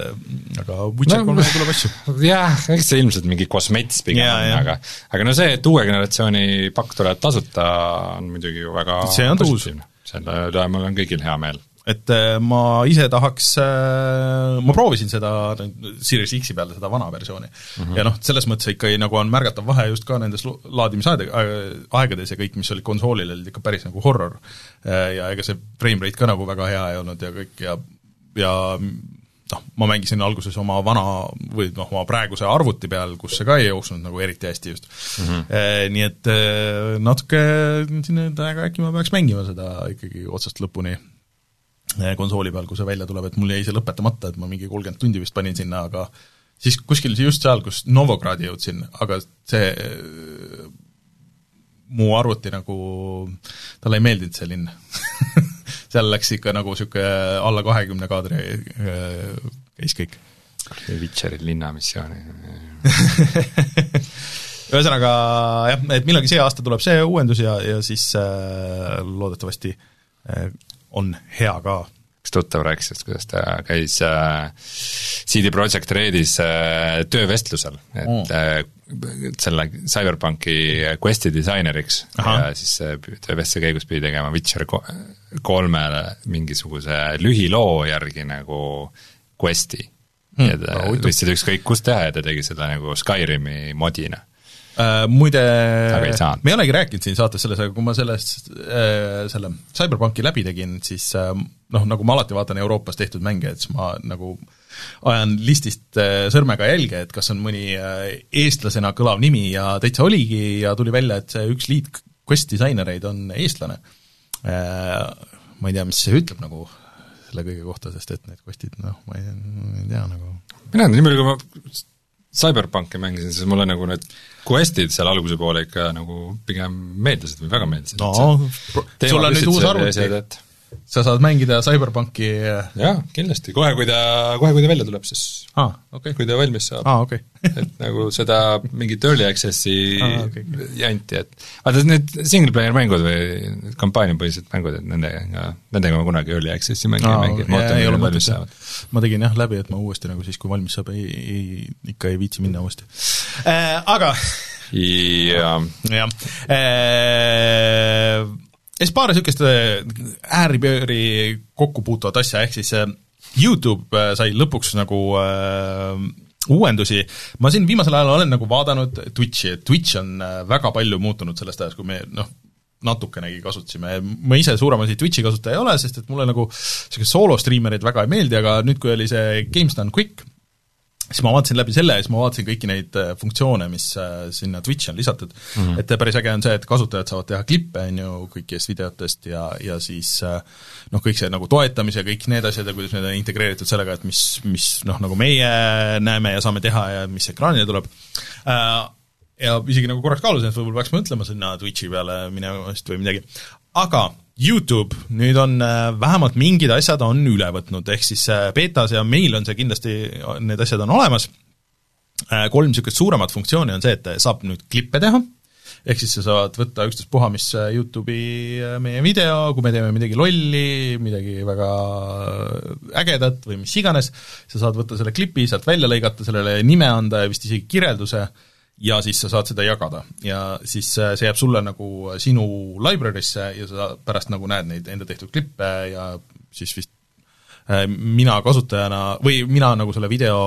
aga Witcher no, kolmega tuleb asju. jah, eks see ilmselt mingi kosmets pigem on, aga aga no see, et uue generatsiooni pakk tuleb tasuta, on muidugi ju väga see on positiivne. selle üle mul on kõigil hea meel et äh, ma ise tahaks, äh, ma proovisin seda Series X-i peal, seda vana versiooni mm. -hmm. ja noh, selles mõttes ikkagi nagu on märgatav vahe just ka nendes laadimisaed-, aegades ja kõik, mis olid konsoolil, olid ikka päris nagu horror. Äh, ja ega see frame rate ka nagu väga hea ei olnud ja kõik ja, ja noh, ma mängisin alguses oma vana või noh, oma praeguse arvuti peal, kus see ka ei jooksnud nagu eriti hästi just mm. -hmm. E, nii et natuke siin, et äkki ma peaks mängima seda ikkagi otsast lõpuni konsooli peal, kui see välja tuleb, et mul jäi see lõpetamata, et ma mingi kolmkümmend tundi vist panin sinna, aga siis kuskil just seal, kus Novogradi jõudsin, aga see mu arvuti nagu, talle ei meeldinud see linn seal läks ikka nagu niisugune alla kahekümne kaadri eh, käis kõik. Witcheri linnamissiooni ühesõnaga jah, et millalgi see aasta tuleb see uuendus ja, ja siis äh, loodetavasti äh, on hea ka. üks tuttav rääkis, et kuidas ta käis äh, CD Projekt Redis äh, töövestlusel, et mm. äh, selle CyberPunki quest'i disaineriks Aha. ja siis äh, töövestluse käigus pidi tegema Witcher kolmele mingisuguse lühiloo järgi nagu quest'i mm.. ja ta võtsid ükskõik kust teha ja ta tegi seda nagu Skyrimi modina muide, me ei olegi rääkinud siin saates selles, aga kui ma sellest äh,, selle CyberPunki läbi tegin, siis äh, noh, nagu ma alati vaatan Euroopas tehtud mänge, et siis ma nagu ajan listist äh, sõrmega jälge, et kas on mõni äh, eestlasena kõlav nimi ja täitsa oligi ja tuli välja, et see üks lead quest disainereid on eestlane äh,. Ma ei tea, mis see ütleb nagu selle kõige kohta, sest et need quest'id, noh, ma ei, ma ei tea nagu mina nii palju, kui ma CyberPunki mängisin, siis mulle nagu need quest'id seal alguse poole ikka nagu pigem meeldisid või väga meeldisid. no sul on nüüd uus arvuti, sa saad mängida CyberPunki jah, kindlasti, kohe kui ta, kohe kui ta välja tuleb, siis ah, okay. kui ta valmis saab ah,. Okay. et nagu seda mingit early access'i ah, okay. janti, et vaata need single player mängud või kampaaniapõhised mängud, et nendega, nendega ma kunagi early access'i mängi ah, ei mängi, et ei ole valmis saavad. ma tegin jah läbi, et ma uuesti nagu siis, kui valmis saab, ei, ei, ikka ei viitsi minna uuesti äh,. Aga jah. jah äh, ja siis paar niisugust äh, ääripööri kokku puutuvat asja, ehk siis äh, YouTube äh, sai lõpuks nagu äh, uuendusi, ma siin viimasel ajal olen nagu vaadanud Twitchi, et Twitch on väga palju muutunud sellest ajast, kui me noh, natukenegi kasutasime, ma ise suurem asi Twitchi kasutaja ei ole, sest et mulle nagu niisugused soolostriimerid väga ei meeldi, aga nüüd, kui oli see Games Done Quick, siis ma vaatasin läbi selle ja siis ma vaatasin kõiki neid äh, funktsioone, mis äh, sinna Twitchi on lisatud. Mm, -hmm. et päris äge on see, et kasutajad saavad teha klippe, on ju, kõikidest videotest ja, ja siis äh, noh, kõik see nagu toetamise, kõik need asjad ja kuidas need on integreeritud sellega, et mis, mis noh, nagu meie näeme ja saame teha ja mis ekraanile tuleb, ja isegi nagu korraks kaalusin, et võib-olla peaks mõtlema sinna Twitchi peale minemast või midagi, aga YouTube, nüüd on äh, vähemalt mingid asjad on üle võtnud, ehk siis äh, betas ja meil on see kindlasti, need asjad on olemas, äh, kolm niisugust suuremat funktsiooni on see, et saab nüüd klippe teha, ehk siis sa saad võtta ükstaspuha mis YouTube'i meie video, kui me teeme midagi lolli, midagi väga ägedat või mis iganes, sa saad võtta selle klipi, sealt välja lõigata, sellele nime anda ja vist isegi kirjelduse, ja siis sa saad seda jagada ja siis see jääb sulle nagu sinu library'sse ja sa pärast nagu näed neid enda tehtud klippe ja siis vist äh, mina kasutajana või mina nagu selle video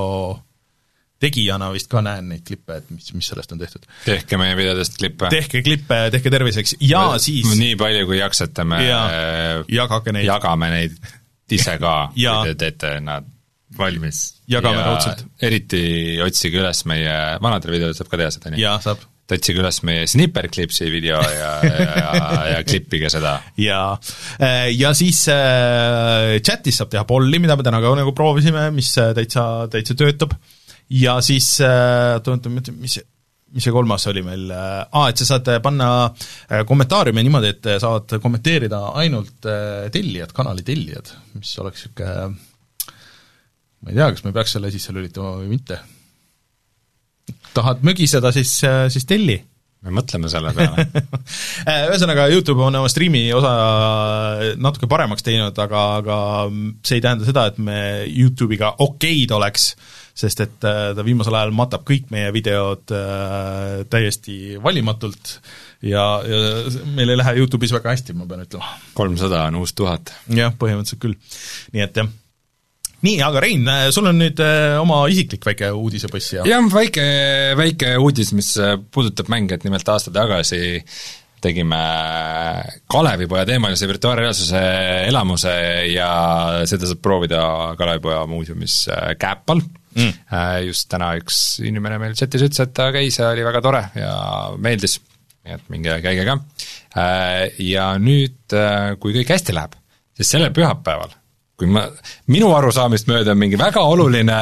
tegijana vist ka näen neid klippe, et mis, mis sellest on tehtud. tehke meie videodest klippe. tehke klippe, tehke terviseks ja või, siis nii palju, kui jaksate, me ja, jagage neid. jagame neid ise ka kui te teete nad valmis. jagame raudselt. eriti otsige üles meie, vanadel videodel saab ka teha seda, nii? jaa, saab otsige üles meie Snipperclipsi video ja, ja, ja klippige seda. jaa, ja siis äh, chatis saab teha polli, mida me täna ka nagu proovisime, mis äh, täitsa, täitsa töötab, ja siis äh,, oota, oota, mis mis see kolmas oli meil, aa, ah, et sa saad panna äh, kommentaariume niimoodi, et saavad kommenteerida ainult äh, tellijad, kanali tellijad, mis oleks niisugune ma ei tea, kas me peaks selle sisse lülitama või mitte. tahad mögiseda, siis, siis telli. me mõtleme selle peale ühesõnaga, YouTube on oma striimi osa natuke paremaks teinud, aga, aga see ei tähenda seda, et me YouTube'iga okeid oleks, sest et äh, ta viimasel ajal matab kõik meie videod äh, täiesti valimatult ja, ja meil ei lähe YouTube'is väga hästi, ma pean ütlema. kolmsada on uus tuhat. jah, põhimõtteliselt küll. nii et jah nii, aga Rein, sul on nüüd äh, oma isiklik väike uudisepõss ja jah, väike, väike uudis, mis äh, puudutab mänge, et nimelt aasta tagasi tegime Kalevipoja teemalise virtuaalreaalsuse elamuse ja seda saab proovida Kalevipoja muuseumis Käpal äh, mm.. Just täna üks inimene meil chatis ütles, et ta käis ja oli väga tore ja meeldis, nii et minge käige ka. Ja nüüd, kui kõik hästi läheb, siis sellel pühapäeval kui ma, minu arusaamist mööda on mingi väga oluline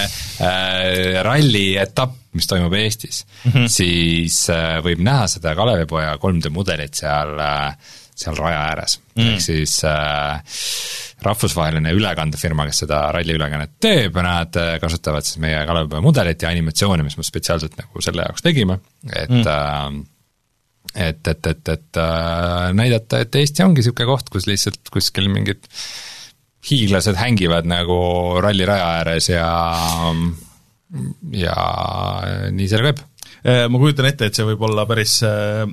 äh, ralli etapp, mis toimub Eestis mm, -hmm. siis äh, võib näha seda Kalevipoja 3D mudelit seal äh,, seal raja ääres mm, ehk siis äh, rahvusvaheline ülekandefirma, kes seda ralliülekannet teeb, nad äh, kasutavad siis meie Kalevipoja mudelit ja animatsioone, mis me spetsiaalselt nagu selle jaoks tegime, et mm. äh, et, et, et, et äh, näidata, et Eesti ongi niisugune koht, kus lihtsalt kuskil mingid hiiglased hängivad nagu ralliraja ääres ja, ja nii seal käib. Äh, ma kujutan ette, et see võib olla päris, äh,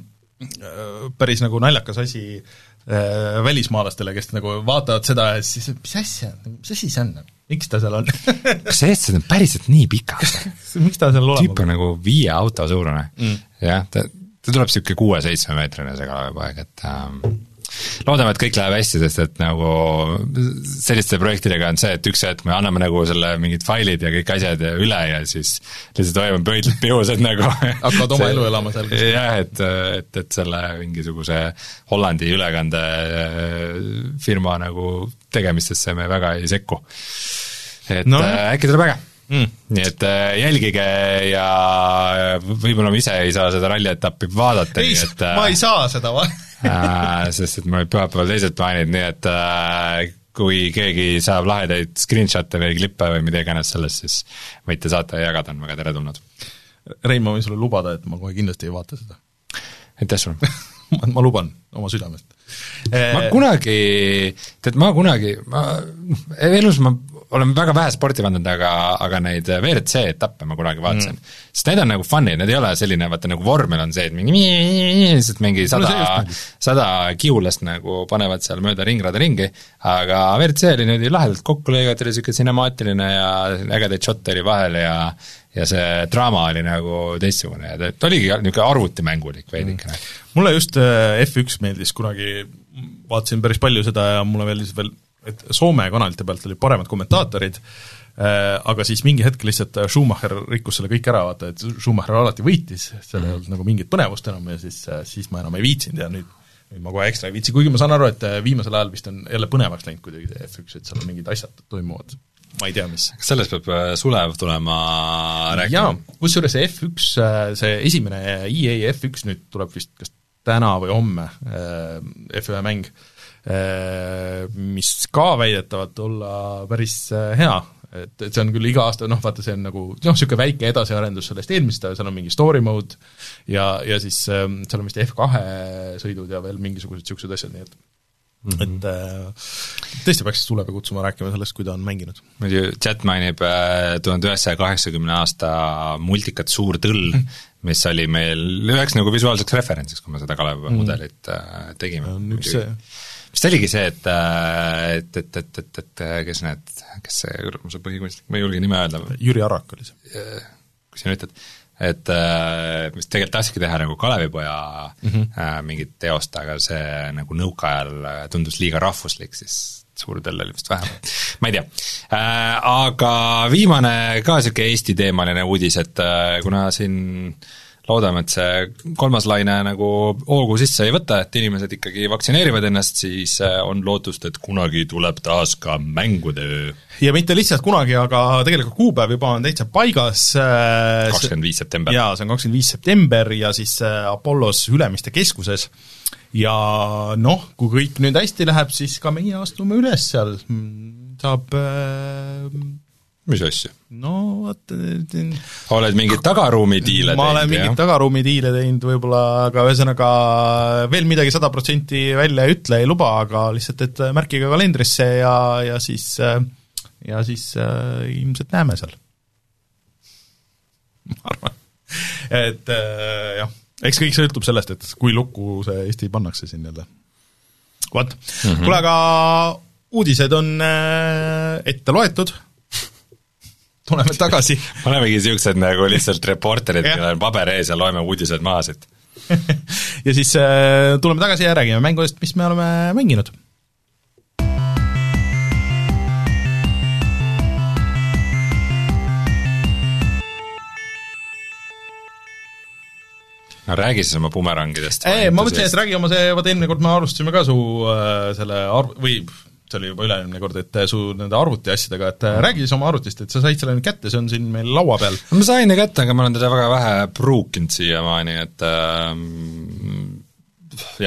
päris nagu naljakas asi äh, välismaalastele, kes nagu vaatavad seda ja siis, mis asja, mis asi see on? miks ta seal on kas eestlased on päriselt nii pikad miks ta seal olema tüüp on nagu viie auto suurune mm., jah, ta, ta tuleb niisugune kuue-seitsmemeetrine see kalaveepoeg, et ähm, loodame, et kõik läheb hästi, sest et nagu selliste projektidega on see, et üks hetk me anname nagu selle mingid failid ja kõik asjad ja üle ja siis lihtsalt hoiame pöidlad pihused nagu hakkavad oma elu elama seal. jah, et, et, et selle mingisuguse Hollandi ülekandefirma nagu tegemistesse me väga ei sekku. et no. äh, äkki tuleb äge mm.. nii et äh, jälgige ja võib-olla ma ise ei saa seda rallietappi vaadata, nii et äh, ma ei saa seda vaadata äh, sest et mul olid pühapäeval teised plaanid, nii et äh, kui keegi saab lahedaid screenshot'e või klippe või mida iganes sellest, siis võite saata ja jagada, on väga teretulnud. Rein, ma võin sulle lubada, et ma kohe kindlasti ei vaata seda. aitäh sulle ma, ma luban oma südamest. ma kunagi, tead, ma kunagi, ma, elus ma olen väga vähe sporti vaadanud, aga, aga neid WRC etappe ma kunagi vaatasin. Mm.. sest need on nagu fun'id, need ei ole selline, vaata nagu vormel on see, et mingi lihtsalt mingi sada sada kiulast nagu panevad seal mööda ringrada ringi, aga WRC oli niimoodi lahedalt kokku lõigatud ja niisugune cinemaatiline ja ägedaid šotte oli vahel ja ja see draama oli nagu teistsugune. Ja ta oligi niisugune arvutimängulik veidikene mm.. mulle just äh, F1 meeldis kunagi, vaatasin päris palju seda ja mulle meeldis veel et Soome kanalite pealt olid paremad kommentaatorid, äh, aga siis mingi hetk lihtsalt Schumacher rikkus selle kõik ära, vaata, et Schumacher alati võitis, seal ei olnud nagu mingit põnevust enam ja siis, äh, siis ma enam ei viitsinud ja nüüd nüüd ma kohe ekstra ei viitsi, kuigi ma saan aru, et äh, viimasel ajal vist on jälle põnevaks läinud kuidagi see F1, et seal mingid asjad toimuvad, ma ei tea, mis. kas sellest peab Sulev tulema rääkima? jaa, kusjuures see F1, see esimene EA F1 nüüd tuleb vist kas täna või homme, F1 mäng, mis ka väidetavalt olla päris äh, hea, et, et see on küll iga aasta noh, vaata see on nagu noh, niisugune väike edasiarendus sellest eelmisest, seal on mingi story mode ja, ja siis ähm, seal on vist F2 sõidud ja veel mingisugused niisugused asjad, nii et Mm -hmm. et äh, tõesti peaks Sulepe kutsuma rääkima sellest, kui ta on mänginud. muidu chat mainib äh, tuhande üheksasaja kaheksakümne aasta multikat Suur tõll mm, -hmm. mis oli meil üheks nagu visuaalseks referentsiks, kui me seda Kalevipoja mm -hmm. mudelit äh, tegime. üks see vist oligi see, et, et, et, et, et, et kes need, kes see kuramuse põhikunstnik, ma ei julge nime öelda. Jüri Arak oli see. kui sa nüüd ütled, et äh, mis tegelikult tahtsidki teha nagu Kalevipoja mm -hmm. äh, mingit teost, aga see nagu nõukaajal äh, tundus liiga rahvuslik, siis Suurdel oli vist vähem, ma ei tea äh,. Aga viimane ka niisugune Eesti-teemaline uudis, et äh, kuna siin äh, loodame, et see kolmas laine nagu hoogu sisse ei võta, et inimesed ikkagi vaktsineerivad ennast, siis äh, on lootust, et kunagi tuleb taas ka mängude öö. ja mitte lihtsalt kunagi, aga tegelikult kuupäev juba on täitsa paigas. Äh, kakskümmend viis september. jaa, see on kakskümmend viis september ja siis äh, Apollos Ülemiste keskuses ja noh, kui kõik nüüd hästi läheb, siis ka meie astume üles seal, saab mis asja? no vot oled mingeid tagaruumi diile ma olen mingeid tagaruumi diile teinud võib-olla, aga ühesõnaga veel midagi sada protsenti välja ei ütle, ei luba, aga lihtsalt, et märkige kalendrisse ja, ja siis, ja siis äh, ilmselt näeme seal. ma arvan, et äh, jah, eks kõik sõltub sellest, et kui lukku see Eesti pannakse siin jälle. vot mm -hmm., kuule aga uudised on äh, ette loetud tuleme tagasi panemegi niisugused nagu lihtsalt reporterid, kellel on paber ees ja loeme uudised maha siit ja siis äh, tuleme tagasi ja räägime mängudest, mis me oleme mänginud. no räägi siis oma bumerangidest. ei, ma mõtlesin, et räägi oma see, vaata eelmine kord me alustasime ka su äh, selle arv-, või see oli juba üle-eelmine kord, et su nende arvuti asjadega, et mm. räägi siis oma arvutist, et sa said selle nüüd kätte, see on siin meil laua peal. ma sain kätte, aga ma olen teda väga vähe pruukinud siiamaani, et äh,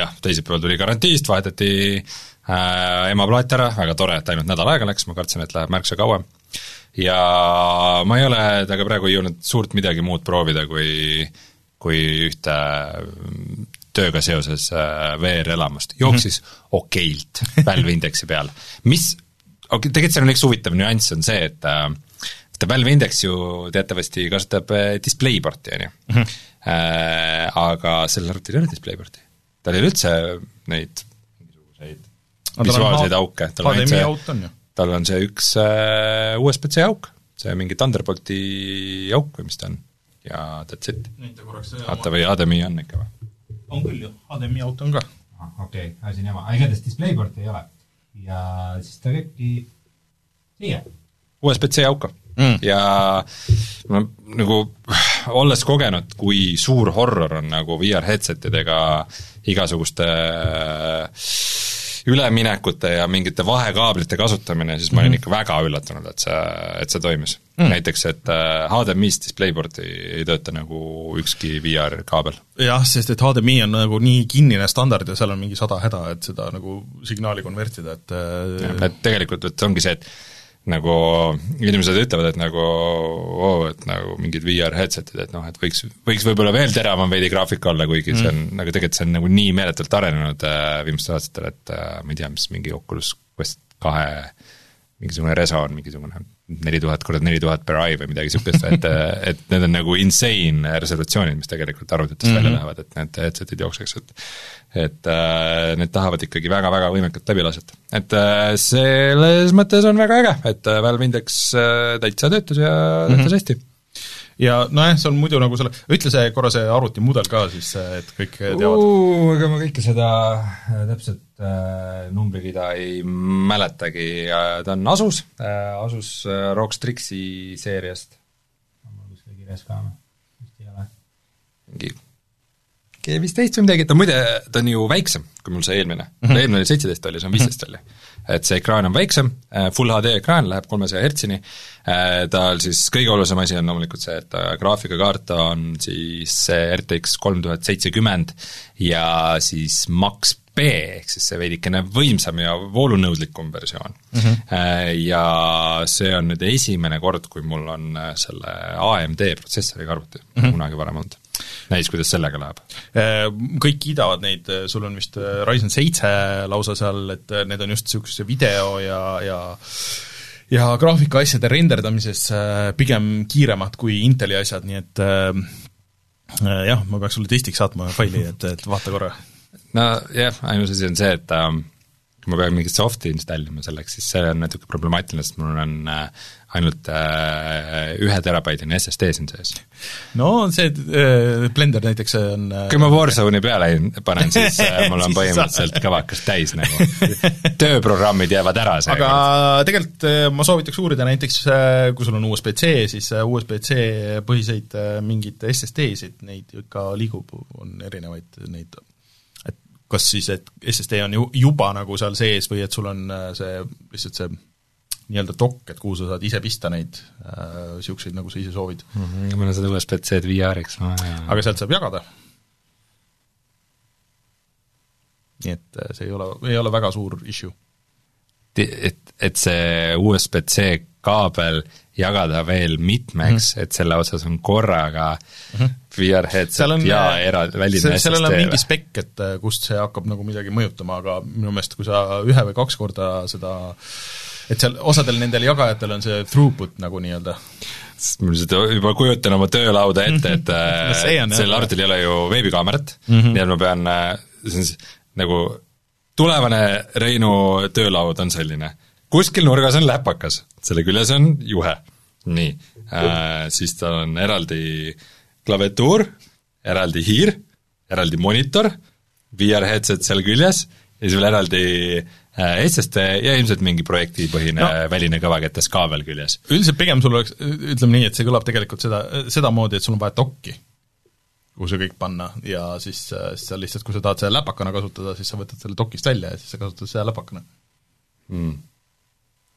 jah, teisipäeval tuli garantiist, vahetati äh, ema plaat ära, väga tore, et ainult nädal aega läks, ma kartsin, et läheb märksa kauem. ja ma ei ole temaga praegu jõudnud suurt midagi muud proovida, kui kui ühte tööga seoses äh, VR-elamust, jooksis mm -hmm. okeilt Valve Indexi peal. mis, okei, tegelikult seal on üks huvitav nüanss, on see, et äh, vaata Valve Index ju teatavasti kasutab äh, DisplayPorti, on ju. Mhm. Aga sellel arvutil ei ole DisplayPorti. tal ei ole üldse neid mingisuguseid visuaalseid auke, tal on see, on tal on see üks USB-C auk, see mingi Thunderbolti auk või mis ta on, ja that's it. vaata, või HDMI on ikka või? On küll ju, HDMI auto on ka. Ah, okei okay,, asi on jama, aga igatahes DisplayPorti ei ole. ja siis ta käibki siia. USB-C auku mm. ja ma nagu olles kogenud, kui suur horror on nagu VR headset idega igasuguste äh, üleminekute ja mingite vahekaablite kasutamine, siis ma olin mm -hmm. ikka väga üllatunud, et see, et see toimis mm.. näiteks, et HDMI-st äh, DisplayPort ei, ei tööta nagu ükski VR kaabel. jah, sest et HDMI on nagu nii kinnine standard ja seal on mingi sada häda, et seda nagu signaali konvertida, et äh, ja, et tegelikult, et ongi see, et nagu inimesed ütlevad, et nagu oo oh,, et nagu mingid VR headset'id, et noh, et võiks, võiks võib-olla veel teravam veidi graafik olla, kuigi mm. see on mm., nagu tegelikult see on nagu nii meeletult arenenud äh, viimastel aastatel, et äh, ma ei tea, mis mingi Oculus Quest kahe mingisugune reso on mingisugune neli tuhat korda neli tuhat per eye või midagi niisugust, et, et need on nagu insane resolutsioonid, mis tegelikult arvutitest mm -hmm. välja mhm. lähevad, et need headset'id jookseks, et et äh, need tahavad ikkagi väga-väga võimekat läbilaset. et äh, selles mõttes on väga äge, et äh, Valve Index äh, täitsa töötas ja töötas mm -hmm. hästi ja nojah, see on muidu nagu selle, ütle see korra see arvutimudel ka siis, et kõik teavad. ega ma kõike seda äh, täpselt äh, numbrikida ei mäletagi, ta on Asus äh,, Asus äh, ROG Strixi seeriast. on mul kuskil kirjas ka või? vist ei ole. mingi G15 või midagi, ta muide, ta on ju väiksem kui mul see eelmine mm, -hmm. eelmine oli seitseteist oli, see on viisteist oli. Et see ekraan on väiksem, äh, full HD ekraan, läheb kolmesaja hertsini, äh, tal siis kõige olulisem asi on loomulikult see, et graafikakaart on siis RTX kolm tuhat seitsekümmend ja siis Max B ehk siis see veidikene võimsam ja voolunõudlikum versioon mm. -hmm. Ja see on nüüd esimene kord, kui mul on selle AMD protsessoriga arvuti mm, -hmm. kunagi varem olnud. Näis, kuidas sellega läheb? Äh, kõik kiidavad neid, sul on vist Ryzen seitse lausa seal, et need on just niisuguse video ja, ja ja graafikaasjade renderdamises pigem kiiremad kui Inteli asjad, nii et jah, ma peaks sulle testiks saatma faili, et, et vaata korra nojah, ainus asi on see, et äh, kui ma pean mingit soft'i installima selleks, siis see on natuke problemaatiline, sest mul on äh, ainult äh, ühe terabaidine SSD siin sees. no see äh, Blender näiteks on äh, kui ma Warzone'i peale panen, siis äh, mul on põhimõtteliselt kõvakas täis nagu, tööprogrammid jäävad ära seekord. aga tegelikult äh, ma soovitaks uurida näiteks, äh, kui sul on USB-C, siis äh, USB-C põhiseid mingeid SSD-sid, neid ikka liigub, on erinevaid neid kas siis, et SSD on ju juba nagu seal sees või et sul on see, lihtsalt see nii-öelda dokk, et kuhu sa saad ise pista neid niisuguseid äh,, nagu sa ise soovid mm. -hmm, mul on seda USB-C-d VR-iks vaja. aga sealt saab jagada. nii et äh, see ei ole, ei ole väga suur issue. et, et see USB-C kaabel jagada veel mitmeks mm, -hmm. et selle otsas on korraga mm -hmm. VR headset ja äh, era-, väline SSD. sellel on mingi spec, et äh, kust see hakkab nagu midagi mõjutama, aga minu meelest kui sa ühe või kaks korda seda et seal osadel nendel jagajatel on see throughput nagu nii-öelda ma lihtsalt juba kujutan oma töölauda ette, et no sellel arvutil ei ole ju veebikaamerat mm, -hmm. nii et ma pean, see on siis nagu tulevane Reinu töölaud on selline kuskil nurgas on läpakas, selle küljes on juhe. nii äh,, siis tal on eraldi klaviatuur, eraldi hiir, eraldi monitor, VR headset seal küljes ja siis veel eraldi äh, SSD ja ilmselt mingi projektipõhine no. väline kõvaketes kaabel küljes. üldiselt pigem sul oleks, ütleme nii, et see kõlab tegelikult seda, sedamoodi, et sul on vaja dokki, kuhu see kõik panna ja siis, äh, siis sa lihtsalt, kui sa tahad seda läpakana kasutada, siis sa võtad selle dokist välja ja siis sa kasutad seda läpakana mm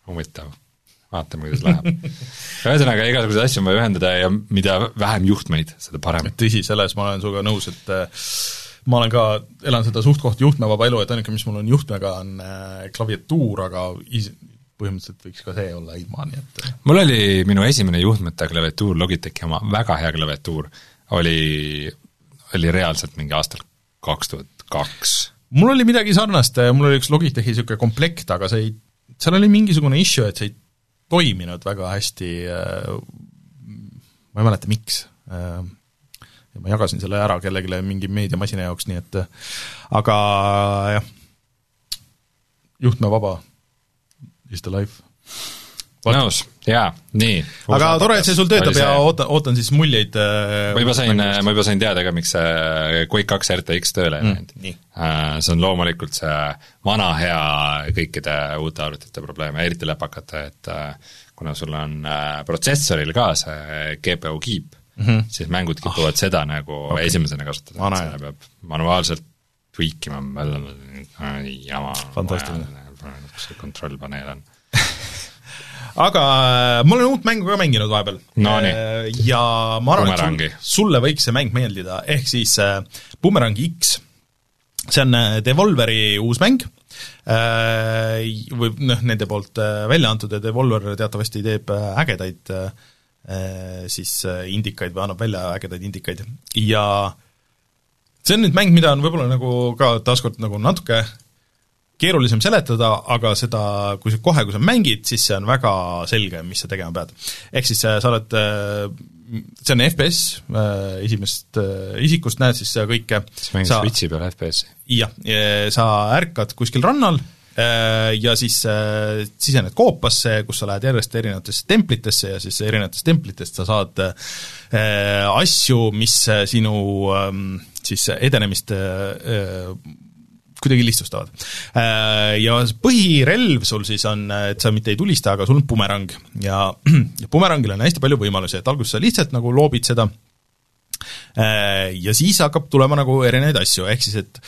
huvitav, vaatame, kuidas läheb. ühesõnaga, igasuguseid asju on vaja ühendada ja mida vähem juhtmeid, seda parem. tõsi, selles ma olen sinuga nõus, et äh, ma olen ka, elan seda suht-koht juhtmevaba elu, et ainuke, mis mul on juhtmega, on äh, klaviatuur, aga is-, põhimõtteliselt võiks ka see olla ilma, nii et äh. mul oli minu esimene juhtmeta klaviatuur, Logitechi oma, väga hea klaviatuur, oli, oli reaalselt mingi aastal kaks tuhat kaks. mul oli midagi sarnast, mul oli üks Logitechi niisugune komplekt, aga see ei seal oli mingisugune issue, et see ei toiminud väga hästi, äh, ma ei mäleta, miks. Äh, ja ma jagasin selle ära kellelegi mingi meediamasina jaoks, nii et aga jah, juhtmevaba is the life. Nõus, jaa, nii. aga tore, et see sul töötab ja ootan, ootan siis muljeid äh, ma juba sain, ma juba sain teada ka, miks see Quake kaks RTX tööle ei läinud. mm,. See on loomulikult see vana hea kõikide uute arvutite probleem, eriti läpakate, et kuna sul on protsessoril ka see GPU kiip mm, -hmm. siis mängud kipuvad oh. seda nagu okay. esimesena kasutada, et selle peab manuaalselt tweak ima, jama. fantastiline. kus see kontrollpaneel on aga äh, ma olen uut mängu ka mänginud vahepeal no,. Äh, ja ma arvan, et sul, sulle võiks see mäng meeldida, ehk siis äh, Boomerang X. see on Devolveri uus mäng äh,, või noh, nende poolt välja antud ja Devolver teatavasti teeb ägedaid äh, siis indikaid või annab välja ägedaid indikaid ja see on nüüd mäng, mida on võib-olla nagu ka taaskord nagu natuke keerulisem seletada, aga seda, kui sa kohe, kui sa mängid, siis see on väga selge, mis sa tegema pead. ehk siis äh, sa oled, äh, see on FPS, äh, esimest isikust näed siis kõike sa mängid Switchi peal FPS-i? jah, sa ärkad kuskil rannal ja siis sisened koopasse, kus sa lähed järjest erinevatesse templitesse ja siis erinevatest templitest sa saad asju, mis sinu ähm, siis edenemist kuidagi lihtsustavad. Äh, ja põhirelv sul siis on, et sa mitte ei tulista, aga sul on bumerang ja bumerangil on hästi palju võimalusi, et alguses sa lihtsalt nagu loobid seda äh, ja siis hakkab tulema nagu erinevaid asju, ehk siis et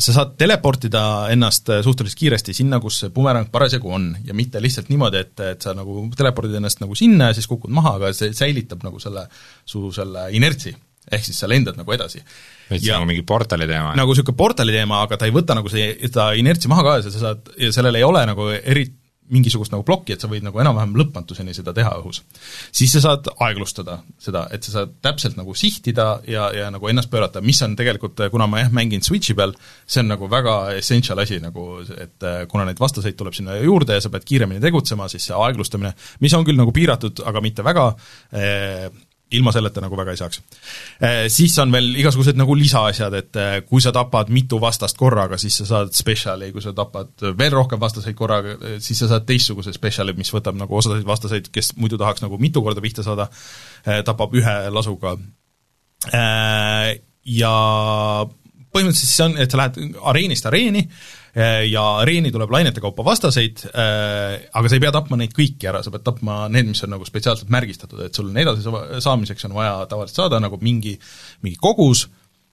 sa saad teleportida ennast suhteliselt kiiresti sinna, kus see bumerang parasjagu on ja mitte lihtsalt niimoodi, et, et sa nagu telepordid ennast nagu sinna ja siis kukud maha, aga see säilitab nagu selle, su selle inertsi ehk siis sa lendad nagu edasi. veits nagu mingi portali teema. nagu niisugune portali teema, aga ta ei võta nagu see, seda inertsi maha ka ja sa saad, ja sellel ei ole nagu eri, mingisugust nagu plokki, et sa võid nagu enam-vähem lõpmatuseni seda teha õhus. siis sa saad aeglustada seda, et sa saad täpselt nagu sihtida ja, ja nagu ennast pöörata, mis on tegelikult, kuna ma jah, mängin Switchi peal, see on nagu väga essential asi nagu, et kuna neid vastaseid tuleb sinna juurde ja sa pead kiiremini tegutsema, siis see aeglustamine, mis on küll nagu piiratud, aga mitte väga eh,, ilma selleta nagu väga ei saaks. Äh, siis on veel igasugused nagu lisaasjad, et äh, kui sa tapad mitu vastast korraga, siis sa saad spetsiali, kui sa tapad veel rohkem vastaseid korraga, äh, siis sa saad teistsuguse spetsiali, mis võtab nagu osasid vastaseid, kes muidu tahaks nagu mitu korda pihta saada, tapab ühe lasuga. Ja põhimõtteliselt siis on, et sa lähed areenist areeni, Äh, ja areeni tuleb lainete kaupa vastaseid, äh, aga sa ei pea tapma neid kõiki ära, sa pead tapma need, mis on nagu spetsiaalselt märgistatud, et sul on edasi saamiseks on vaja tavaliselt saada nagu mingi, mingi kogus,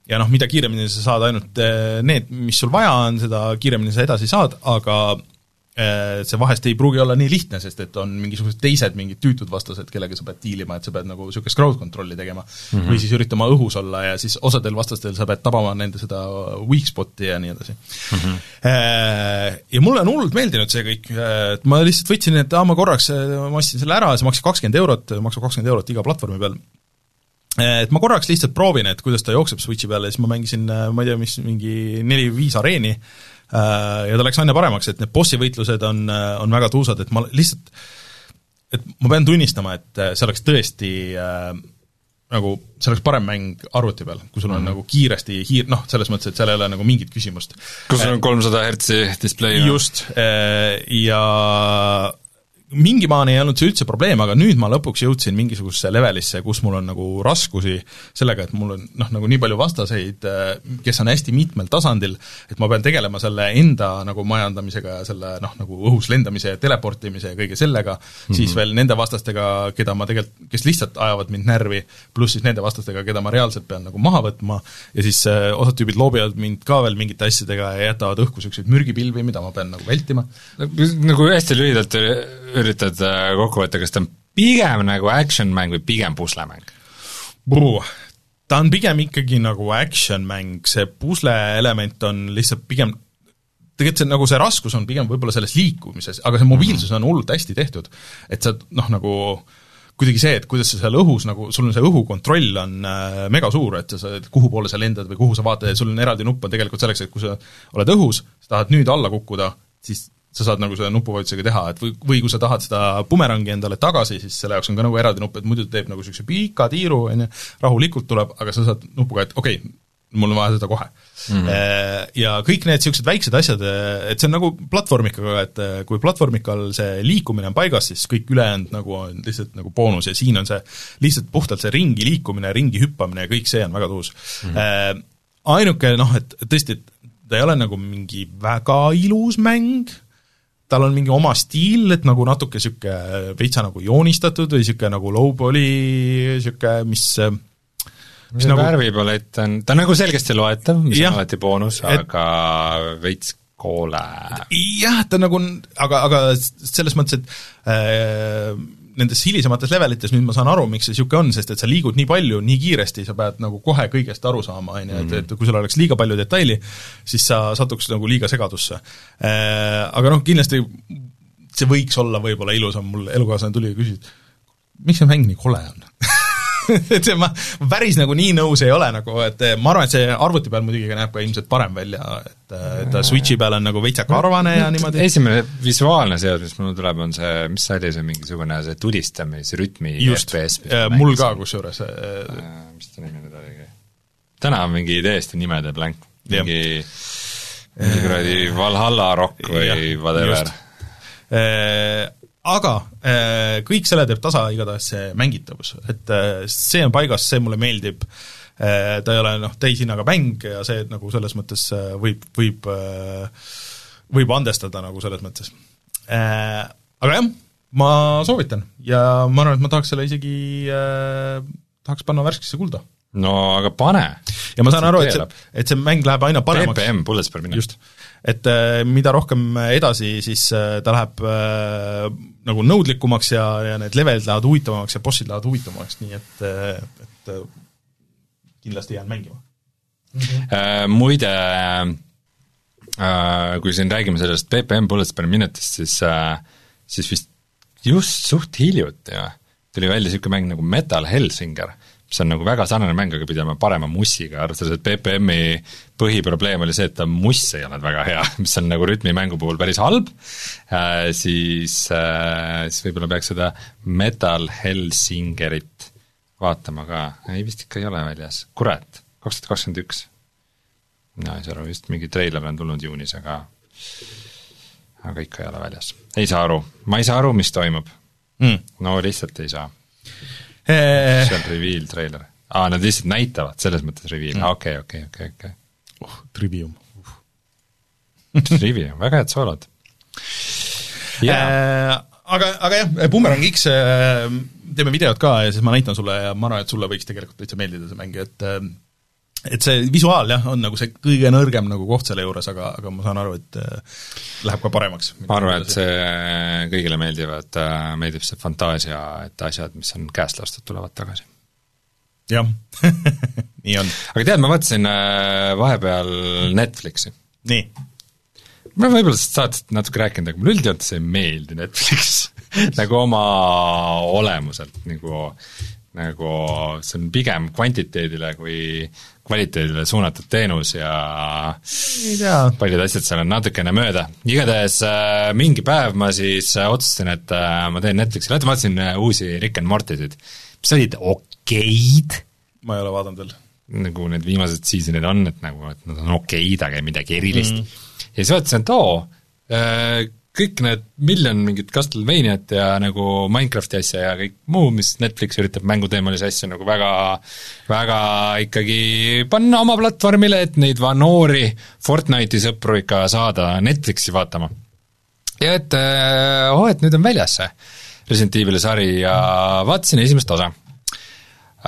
ja noh, mida kiiremini sa saad ainult äh, need, mis sul vaja on, seda kiiremini sa edasi saad, aga Äh, see vahest ei pruugi olla nii lihtne, sest et on mingisugused teised mingid tüütud vastased, kellega sa pead diilima, et sa pead nagu niisugust crowd control'i tegema mm. -hmm. või siis üritama õhus olla ja siis osadel vastastel sa pead tabama nende seda weak spot'i ja nii edasi mm. -hmm. Ja mulle on hullult meeldinud see kõik, et ma lihtsalt võtsin, et aa, ma korraks, ma ostsin selle ära, see maksis kakskümmend eurot, maksab kakskümmend eurot iga platvormi peal, et ma korraks lihtsalt proovin, et kuidas ta jookseb Switchi peal ja siis ma mängisin, ma ei tea, mis, mingi neli-viis areeni, Äh, ja ta läks aina paremaks, et need bossi võitlused on, äh, on väga tuusad, et ma lihtsalt, et ma pean tunnistama, et äh, see oleks tõesti äh, nagu, see oleks parem mäng arvuti peal, kui sul on mm -hmm. nagu kiiresti hiir-, noh, selles mõttes, et seal ei ole nagu mingit küsimust. kus sul on kolmsada hertsi display? just, ja mingi maani ei olnud see üldse probleem, aga nüüd ma lõpuks jõudsin mingisugusesse levelisse, kus mul on nagu raskusi sellega, et mul on noh, nagu nii palju vastaseid, äh, kes on hästi mitmel tasandil, et ma pean tegelema selle enda nagu majandamisega ja selle noh, nagu õhus lendamise ja teleportimise ja kõige sellega mm, -hmm. siis veel nende vastastega, keda ma tegelikult, kes lihtsalt ajavad mind närvi, pluss siis nende vastastega, keda ma reaalselt pean nagu maha võtma, ja siis äh, osad tüübid loobivad mind ka veel mingite asjadega ja jätavad õhku niisuguseid mürgipilvi, mida ma pean nagu vältima. nagu hästi lühidalt üritad äh, kokku võtta, kas ta on pigem nagu action-mäng või pigem puslemäng? ta on pigem ikkagi nagu action-mäng, see pusle element on lihtsalt pigem tegelikult see nagu see raskus on pigem võib-olla selles liikumises, aga see mobiilsus on hullult hästi tehtud. et sa noh, nagu kuidagi see, et kuidas sa seal õhus nagu, sul on see õhukontroll on äh, mega suur, et sa saad, kuhu poole sa lendad või kuhu sa vaatad ja sul on eraldi nupp on tegelikult selleks, et kui sa oled õhus, sa tahad nüüd alla kukkuda, siis sa saad nagu selle nupuvajutusega teha, et või, või kui sa tahad seda bumerangi endale tagasi, siis selle jaoks on ka nagu eraldi nupp, et muidu ta teeb nagu niisuguse pika tiiru, on ju, rahulikult tuleb, aga sa saad nupuga, et okei okay,, mul on vaja seda kohe mm. -hmm. Ja kõik need niisugused väiksed asjad, et see on nagu platvormikaga, et kui platvormikal see liikumine on paigas, siis kõik ülejäänud nagu on lihtsalt nagu boonus ja siin on see lihtsalt puhtalt see ringi liikumine, ringi hüppamine ja kõik see on väga tuus mm. -hmm. Ainuke noh, et tõesti, et ta ei ole nagu mingi väga ilus mäng, tal on mingi oma stiil, et nagu natuke niisugune veitsa nagu joonistatud või niisugune nagu low-poly niisugune, mis mis see nagu... värvipalett on, ta on nagu selgesti loetav, mis ja, on alati boonus, aga veits koole. jah, ta nagu, aga, aga selles mõttes, et äh, nendes hilisemates levelites nüüd ma saan aru, miks see niisugune on, sest et sa liigud nii palju, nii kiiresti, sa pead nagu kohe kõigest aru saama, on ju, et, et kui sul oleks liiga palju detaili, siis sa satuks nagu liiga segadusse. Äh, aga noh, kindlasti see võiks olla võib-olla ilusam, mul elukaaslane tuli ja küsis, miks see mäng nii kole on et see, ma päris nagu nii nõus ei ole nagu, et ma arvan, et see arvuti peal muidugi näeb ka ilmselt parem välja, et, ta Switchi peal on nagu veitsa karvane ja niimoodi. esimene visuaalne seos, mis mul tuleb, on see, mis see oli, see mingisugune see tulistamisrütmi just, mul ka kusjuures. Äh, mis ta nimi nüüd oligi? täna on mingi täiesti nimede blank, mingi mingi kuradi Valhalla rock või whatever aga äh, kõik selle teeb tasa igatahes see mängitavus, et äh, see on paigas, see mulle meeldib, äh, ta ei ole noh, täishinnaga mäng ja see nagu selles mõttes võib, võib, võib andestada nagu selles mõttes. Aga jah, ma soovitan ja ma arvan, et ma tahaks selle isegi, tahaks panna värskesse kulda. no aga pane! ja ma saan aru, et see, et see mäng läheb aina paremaks. BPM, bullets per minute. just et äh, mida rohkem edasi, siis äh, ta läheb äh, nagu nõudlikumaks ja, ja need levelid lähevad huvitavamaks ja bossid lähevad huvitavamaks, nii et, et kindlasti jään mängima. Äh, muide äh, kui siin räägime sellest BPM bullets per minute'ist, siis siis vist just suht hiljuti tuli välja niisugune mäng nagu Metal Hellsinger, mis on nagu väga sarnane mäng, aga pidi olema parema mussiga, arvestades, et BPM-i põhiprobleem oli see, et ta muss ei olnud väga hea, mis on nagu rütmimängu puhul päris halb. Äh,, siis äh,, siis võib-olla peaks seda Metal Hellsingerit vaatama ka, ei vist ikka ei ole väljas, kurat, kaks tuhat kakskümmend üks. mina ei saa aru, vist mingi treiler on tulnud juunis, aga aga ikka ei ole väljas. ei saa aru, ma ei saa aru, mis toimub. Mm.. no lihtsalt ei saa see on reveal treiler. aa, nad lihtsalt näitavad, selles mõttes reveal, okei, okei, okei, okei. oh, Trivium. Trivium, väga head soolod yeah.. aga, aga jah, Boomerang X äh, teeme videot ka ja siis ma näitan sulle ja ma arvan, et sulle võiks tegelikult täitsa meeldida see mäng, et äh, et see visuaal jah, on nagu see kõige nõrgem nagu koht selle juures, aga, aga ma saan aru, et äh, läheb ka paremaks. ma arvan, et see kõigile meeldivad, meeldib see fantaasia, et asjad, mis on käest lastud, tulevad tagasi. jah nii on. aga tead, ma vaatasin äh, vahepeal Netflixi. nii? ma võib-olla saatest natuke rääkinud, aga mulle üldjoontes ei meeldi Netflix nagu oma olemuselt nagu nagu see on pigem kvantiteedile kui kvaliteedile suunatud teenus ja paljud asjad seal on natukene mööda. igatahes äh, mingi päev ma siis äh, otsustasin, et äh, ma teen Netflixi, vaata ma vaatasin uusi Rick and Mortysid, mis olid okeid, ma ei ole vaadanud veel. nagu need viimased seasonid on, et nagu, et nad on okeid, aga ei midagi erilist mm. -hmm. ja siis vaatasin, et oo kõik need miljon mingit Castlevaniat ja nagu Minecrafti asja ja kõik muu, mis Netflix üritab mänguteemalisi asju nagu väga, väga ikkagi panna oma platvormile, et neid noori Fortnite'i sõpru ikka saada Netflixi vaatama. ja et oh, et nüüd on väljas see Resident Evil'i sari ja vaatasin esimest osa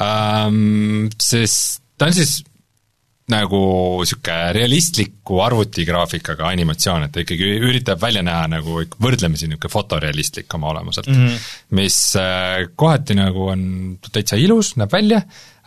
um,. Sest ta on siis nagu niisugune realistliku arvutigraafikaga animatsioon, et ta ikkagi üritab välja näha nagu võrdlemisi niisugune fotorealistlik oma olemuselt mm. -hmm. mis äh, kohati nagu on täitsa ilus, näeb välja,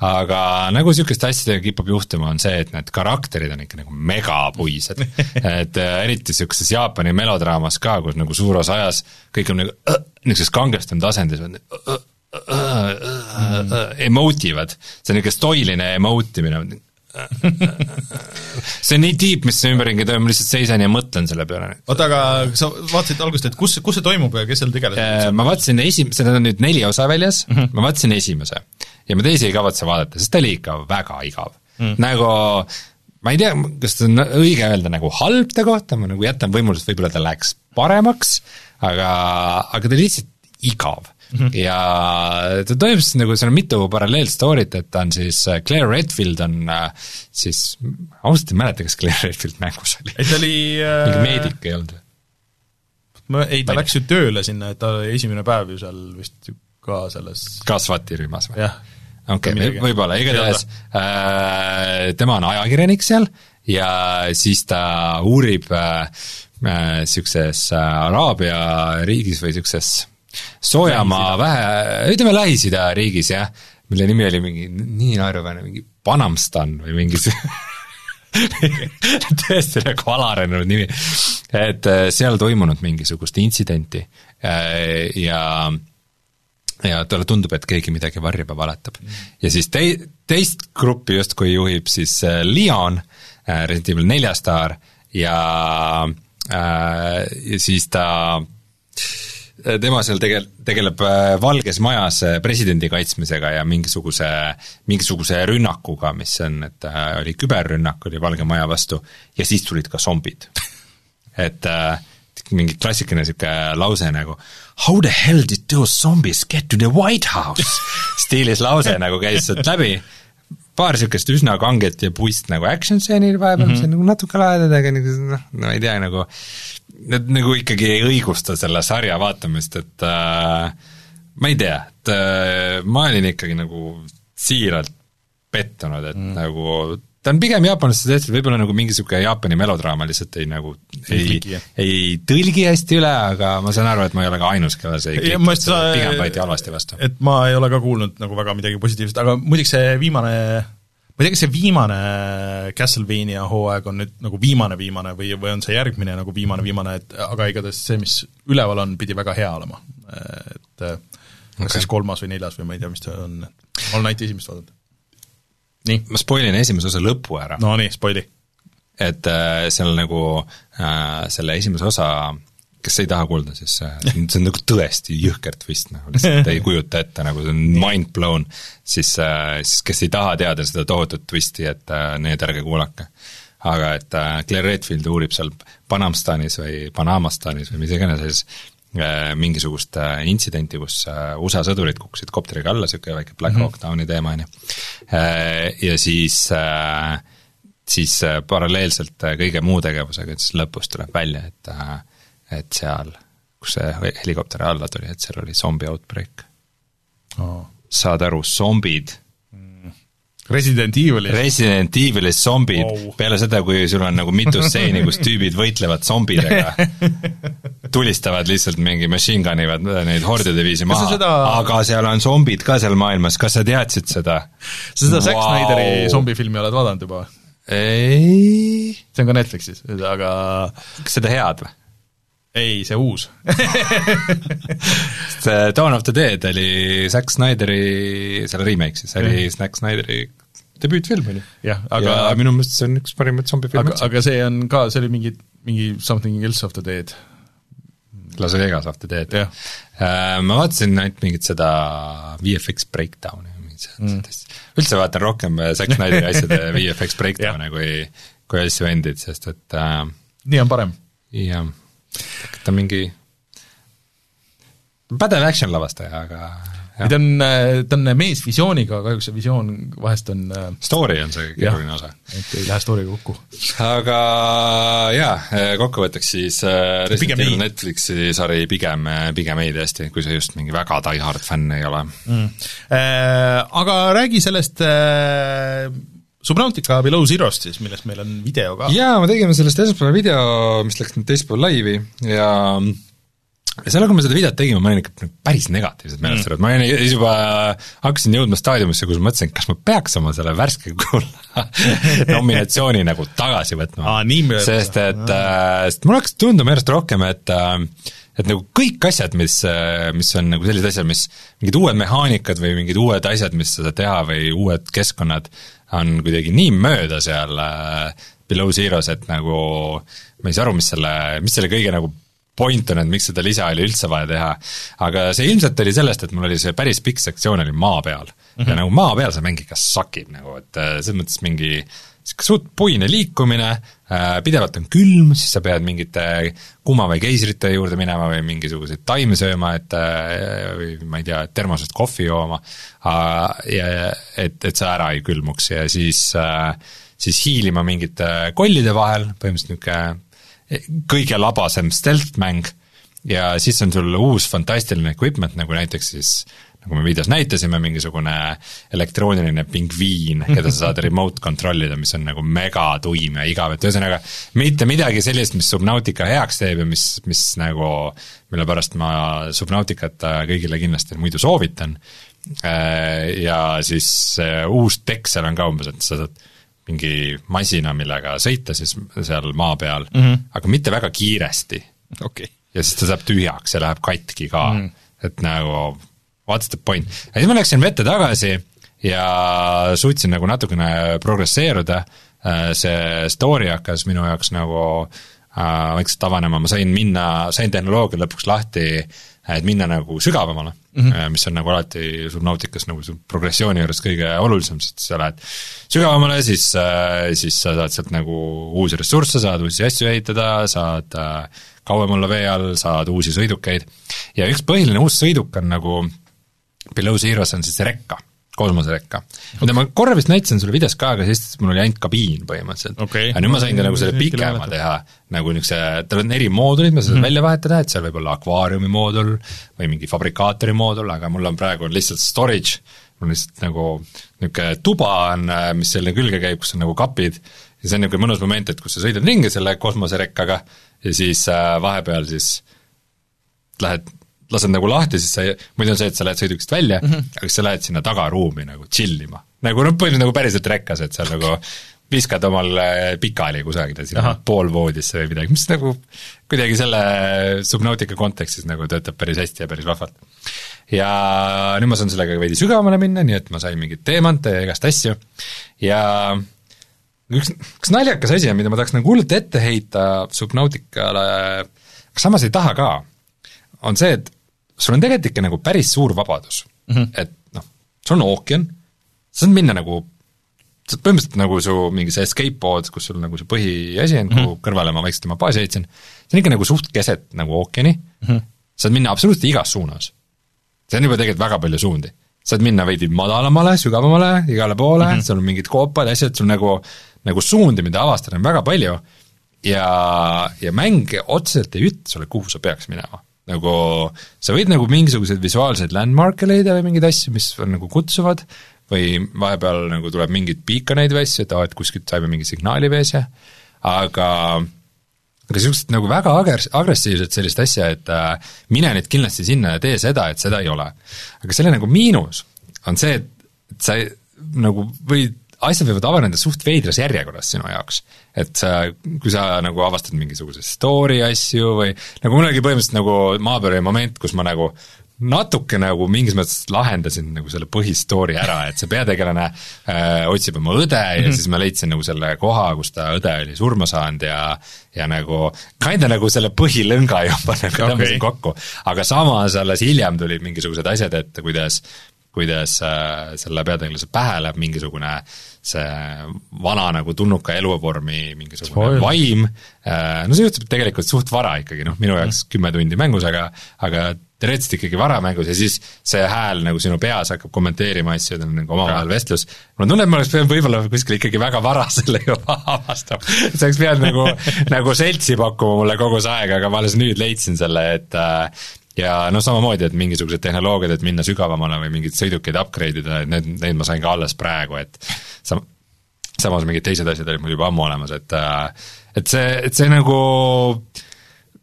aga nagu niisuguste asjadega kipub juhtuma, on see, et need karakterid on ikka nagu megapuised. Et äh, eriti niisuguses Jaapani melodraamas ka, kus nagu suur osa ajas kõik on nagu äh, niisuguses kangestunud asendis, äh, äh, emotivad, see on niisugune stoiline emote imine, see on nii deep, mis ümberringi toimub, ma lihtsalt seisan ja mõtlen selle peale. oota, aga sa vaatasid algust, et kus, kus see toimub ja kes seal tegelased on? ma vaatasin esim-, seda on nüüd neli osa väljas mm, -hmm. ma vaatasin esimese. ja ma teisi ei kavatse vaadata, sest ta oli ikka väga igav mm. nagu ma ei tea, kas on õige öelda nagu halb ta kohta, ma nagu jätan võimalust, võib-olla ta läks paremaks, aga, aga ta lihtsalt igav mm. -hmm. ja ta siis nagu, seal on mitu paralleelstory't, et ta on siis, äh, Claire Redfield on äh, siis, ausalt ei mäleta, kas Claire Redfield mängus oli. ei, ta oli äh... mingi meedik ei olnud või? ma, ei, ta läks ju tööle sinna, et ta oli esimene päev ju seal vist ka selles ka SWAT-i rühmas või? okei okay,, võib-olla, igatahes äh, tema on ajakirjanik seal ja siis ta uurib niisuguses äh, äh, Araabia riigis või niisuguses soojamaa vähe, ütleme Lähis-Ida riigis jah, mille nimi oli mingi nii naeruväärne, mingi Panamstan või mingi tõesti nagu alarenenud nimi. et äh, seal toimunud mingisugust intsidenti äh, ja ja talle tundub, et keegi midagi varjab ja valetab ja siis tei-, teist gruppi justkui juhib siis äh, Leon, Resident Evil nelja staar ja ja siis ta Äh, tema seal tegel-, tegeleb äh, Valges Majas äh, presidendi kaitsmisega ja mingisuguse, mingisuguse rünnakuga, mis on, et oli küberrünnak, oli Valge Maja vastu, ja siis tulid ka zombid et äh, mingi klassikaline niisugune lause nagu How the hell did those zombies get to the White House? stiilis lause nagu käis sealt läbi, paar niisugust üsna kanget ja puist nagu action stseeni vahepeal mm, -hmm. mis on nagu natuke lahedad, aga nagu noh, no ma ei tea, nagu need nagu ikkagi ei õigusta selle sarja vaatamist, et äh, ma ei tea, et äh, ma olin ikkagi nagu siiralt pettunud, et mm. nagu ta on pigem jaapanlaste tehtud, võib-olla nagu mingi niisugune Jaapani melodraama lihtsalt ei nagu ei, ei tõlgi hästi üle, aga ma saan aru, et ma ei ole ka ainus, kelle see ei kliku, et pigem võeti halvasti vastu. et ma ei ole ka kuulnud nagu väga midagi positiivset, aga muideks see viimane ma ei tea, kas see viimane Castlevania hooaeg on nüüd nagu viimane-viimane või, või on see järgmine nagu viimane-viimane, et aga igatahes see, mis üleval on, pidi väga hea olema. et kas okay. siis kolmas või neljas või ma ei tea, mis ta on, ma olen ainult esimest vaadanud. Nii. ma spoilin esimese osa lõpu ära. no nii, spoili. et äh, seal nagu äh, selle esimese osa kes ei taha kuulda, siis äh, see on nagu tõesti jõhker twist, nagu lihtsalt ei kujuta ette, nagu see on mind blown, siis, äh, siis kes ei taha teada seda tohutut twisti, et äh, need ärge kuulake. aga et Claire Redfield uurib seal Panamstanis või Panamastanis või mis iganes mingisugust intsidenti, kus USA sõdurid kukkusid kopteriga alla, niisugune väike Black Hawk Downi teema, on ju. Ja siis siis paralleelselt kõige muu tegevusega, siis lõpus tuleb välja, et et seal, kus see helikopter alla tuli, et seal oli zombi outbreak oh.. saad aru, zombid Resident Evilis. Resident Evilis zombid wow., peale seda, kui sul on nagu mitu stseeni, kus tüübid võitlevad zombidega, tulistavad lihtsalt mingi machine gun ivad neid hordide viisi maha, seda... aga seal on zombid ka seal maailmas, kas sa teadsid seda? sa seda wow. Zack Snyderi zombifilmi oled vaadanud juba? ei. see on ka Netflixis, aga kas seda head või? ei, see uus sest Dawn of the Dead oli Zack Snyderi, selle remake siis, oli Zack Snyderi debüütfilm, on ju. jah, aga ja minu meelest see on üks parimaid zombifilme üldse. aga see on ka, see oli mingi, mingi Something else of the dead. Las Vegas the dead. Uh, ma vaatasin ainult mingit seda VFX breakdown'i mm. üldse vaatan rohkem Zack Snyderi asjade VFX breakdown'e kui, kui asju endid, sest et uh, nii on parem. jah ta mingi pädev action lavastaja, aga ja ta on, ta on mees visiooniga, kahjuks see visioon vahest on äh, story on see keeruline osa. et ei lähe story'ga kokku. aga jaa, kokkuvõtteks siis äh, Resident Evil Netflixi sari pigem, pigem ei tõesti, kui sa just mingi väga die-hard fänn ei ole mm.. Äh, aga räägi sellest äh, Subnautica Below Zerost siis, millest meil on video ka. jaa, me tegime sellest esmaspäeval video, mis läks nüüd teisipäeval laivi ja ja seal, kui me seda videot tegime, ma olin ikka päris negatiivselt meelest mm., ma olin juba, hakkasin jõudma staadiumisse, kus mõtlesin, kas ma peaks oma selle värske kulla nominatsiooni nagu tagasi võtma. Sest et, äh, sest mulle hakkas tunduma järjest rohkem, et äh, et nagu kõik asjad, mis, äh, mis on nagu sellised asjad, mis, mingid uued mehaanikad või mingid uued asjad, mis seda teha või uued keskkonnad, on kuidagi nii mööda seal Below Zeros, et nagu ma ei saa aru, mis selle, mis selle kõige nagu point on, et miks seda lisa oli üldse vaja teha. aga see ilmselt oli sellest, et mul oli see päris pikk sektsioon oli maa peal mm. -hmm. ja nagu maa peal see mäng ikka sakib nagu, et äh, selles mõttes mingi niisugune suht puine liikumine, äh, pidevalt on külm, siis sa pead mingite kuuma või keisrite juurde minema või mingisuguseid taimi sööma, et või ma ei tea, termosest kohvi jooma, ja et, et sa ära ei külmuks ja siis, siis hiilima mingite kollide vahel, põhimõtteliselt niisugune kõige labasem stealth-mäng ja siis on sul uus fantastiline equipment, nagu näiteks siis nagu me videos näitasime, mingisugune elektrooniline pingviin, keda sa saad remote kontrollida, mis on nagu megatuim ja igav, et ühesõnaga mitte midagi sellist, mis Subnautica heaks teeb ja mis, mis nagu, mille pärast ma Subnauticat kõigile kindlasti muidu soovitan, äh, ja siis uus tekk seal on ka umbes, et sa saad mingi masina, millega sõita siis seal maa peal mm, -hmm. aga mitte väga kiiresti okay.. ja siis ta saab tühjaks ja läheb katki ka mm, -hmm. et nagu what's the point. ja siis ma läksin vette tagasi ja suutsin nagu natukene progresseeruda, äh, see story hakkas minu jaoks nagu äh, vaikselt avanema, ma sain minna, sain tehnoloogia lõpuks lahti, et minna nagu sügavamale mm, -hmm. mis on nagu alati Subnautikas nagu progressiooni juures kõige olulisem, sest sa lähed sügavamale, siis, äh, siis sa saad sealt nagu uusi ressursse, saad uusi asju ehitada, saad äh, kauem olla vee all, saad uusi sõidukeid ja üks põhiline uus sõiduk on nagu Below Zeros on siis rekka kosmoserekka. mida ma korra vist näitasin sulle videos ka, aga siis mul oli ainult kabiin põhimõtteliselt. Okay.. aga nüüd ma sain ka nagu selle pikema teha, nagu niisuguse, tal on eri moodulid, ma saan mm -hmm. välja vahetada, et seal võib olla akvaariumi moodul või mingi fabrikaatori moodul, aga mul on praegu on lihtsalt storage, mul on lihtsalt nagu niisugune tuba on, mis selle külge käib, kus on nagu kapid, ja see on niisugune mõnus moment, et kus sa sõidad ringi selle kosmoserekkaga ja siis äh, vahepeal siis lähed lased nagu lahti, siis sa ei, muidu on see, et sa lähed sõidukist välja mm, -hmm. aga siis sa lähed sinna tagaruumi nagu chill ima. nagu noh, põhimõtteliselt nagu päriselt rekkas, et seal nagu viskad omal äh, pikali kusagile sinna poolvoodisse või midagi, mis nagu kuidagi selle Subnautica kontekstis nagu töötab päris hästi ja päris vahvalt. ja nüüd ma saan sellega veidi sügavamale minna, nii et ma sain mingeid teemante ja igast asju ja üks, üks naljakas asi on, mida ma tahaks nagu hullult ette heita Subnauticale, aga samas ei taha ka, on see, et sul on tegelikult ikka nagu päris suur vabadus mm. -hmm. et noh, sul on ookean, sa saad minna nagu see on põhimõtteliselt nagu su mingi see escape pod, kus sul nagu see põhiasi on mm, -hmm. kuhu kõrvale ma vaikselt oma baasi ehitasin, see on ikka nagu suht keset nagu ookeani mm, -hmm. saad minna absoluutselt igas suunas. see on juba tegelikult väga palju suundi. saad minna veidi madalamale, sügavamale, igale poole mm, -hmm. seal on mingid koopad, asjad, sul nagu, nagu suundi, mida avastada on väga palju ja, ja mäng otseselt ei ütle sulle, kuhu sa peaks minema. Nagu sa võid nagu mingisuguseid visuaalseid landmark'e leida või mingeid asju, mis on nagu kutsuvad, või vahepeal nagu tuleb mingeid beaconeid või asju, et aa, et kuskilt saime mingi signaali vees ja aga aga niisugust nagu väga agres-, agressiivset sellist asja, et äh, mine nüüd kindlasti sinna ja tee seda, et seda ei ole. aga selle nagu miinus on see, et, et sa nagu võid, asjad võivad avaneda suht veidras järjekorras sinu jaoks. et sa, kui sa nagu avastad mingisuguse story asju või nagu mul oligi põhimõtteliselt nagu maapõrje moment, kus ma nagu natuke nagu mingis mõttes lahendasin nagu selle põhistory ära, et see peategelane äh, otsib oma õde ja mm -hmm. siis ma leidsin nagu selle koha, kus ta õde oli surma saanud ja ja nagu kinda nagu selle põhilõnga juba nagu okay. tõmbasin kokku. aga samas alles hiljem tulid mingisugused asjad ette, kuidas kuidas äh, selle peategelase pähe läheb mingisugune see vana nagu tulnuka eluvormi mingisugune Spoil. vaim äh,, no see juhtub tegelikult suht vara ikkagi, noh minu jaoks kümme tundi mängus, aga aga teoreetiliselt ikkagi varamängus ja siis see hääl nagu sinu peas hakkab kommenteerima asju, teil on nagu omavahel vestlus. mul on tunne, et ma oleks pidanud võib-olla kuskil ikkagi väga vara selle juba avastama. et sa oleks pidanud nagu, nagu seltsi pakkuma mulle kogu see aeg, aga ma alles nüüd leidsin selle, et äh, ja noh, samamoodi, et mingisugused tehnoloogiad, et minna sügavamale või mingeid sõidukeid upgrade ida, et need, neid ma sain ka alles praegu, et sa, samas mingid teised asjad olid mul juba ammu olemas, et äh, et see, et see nagu,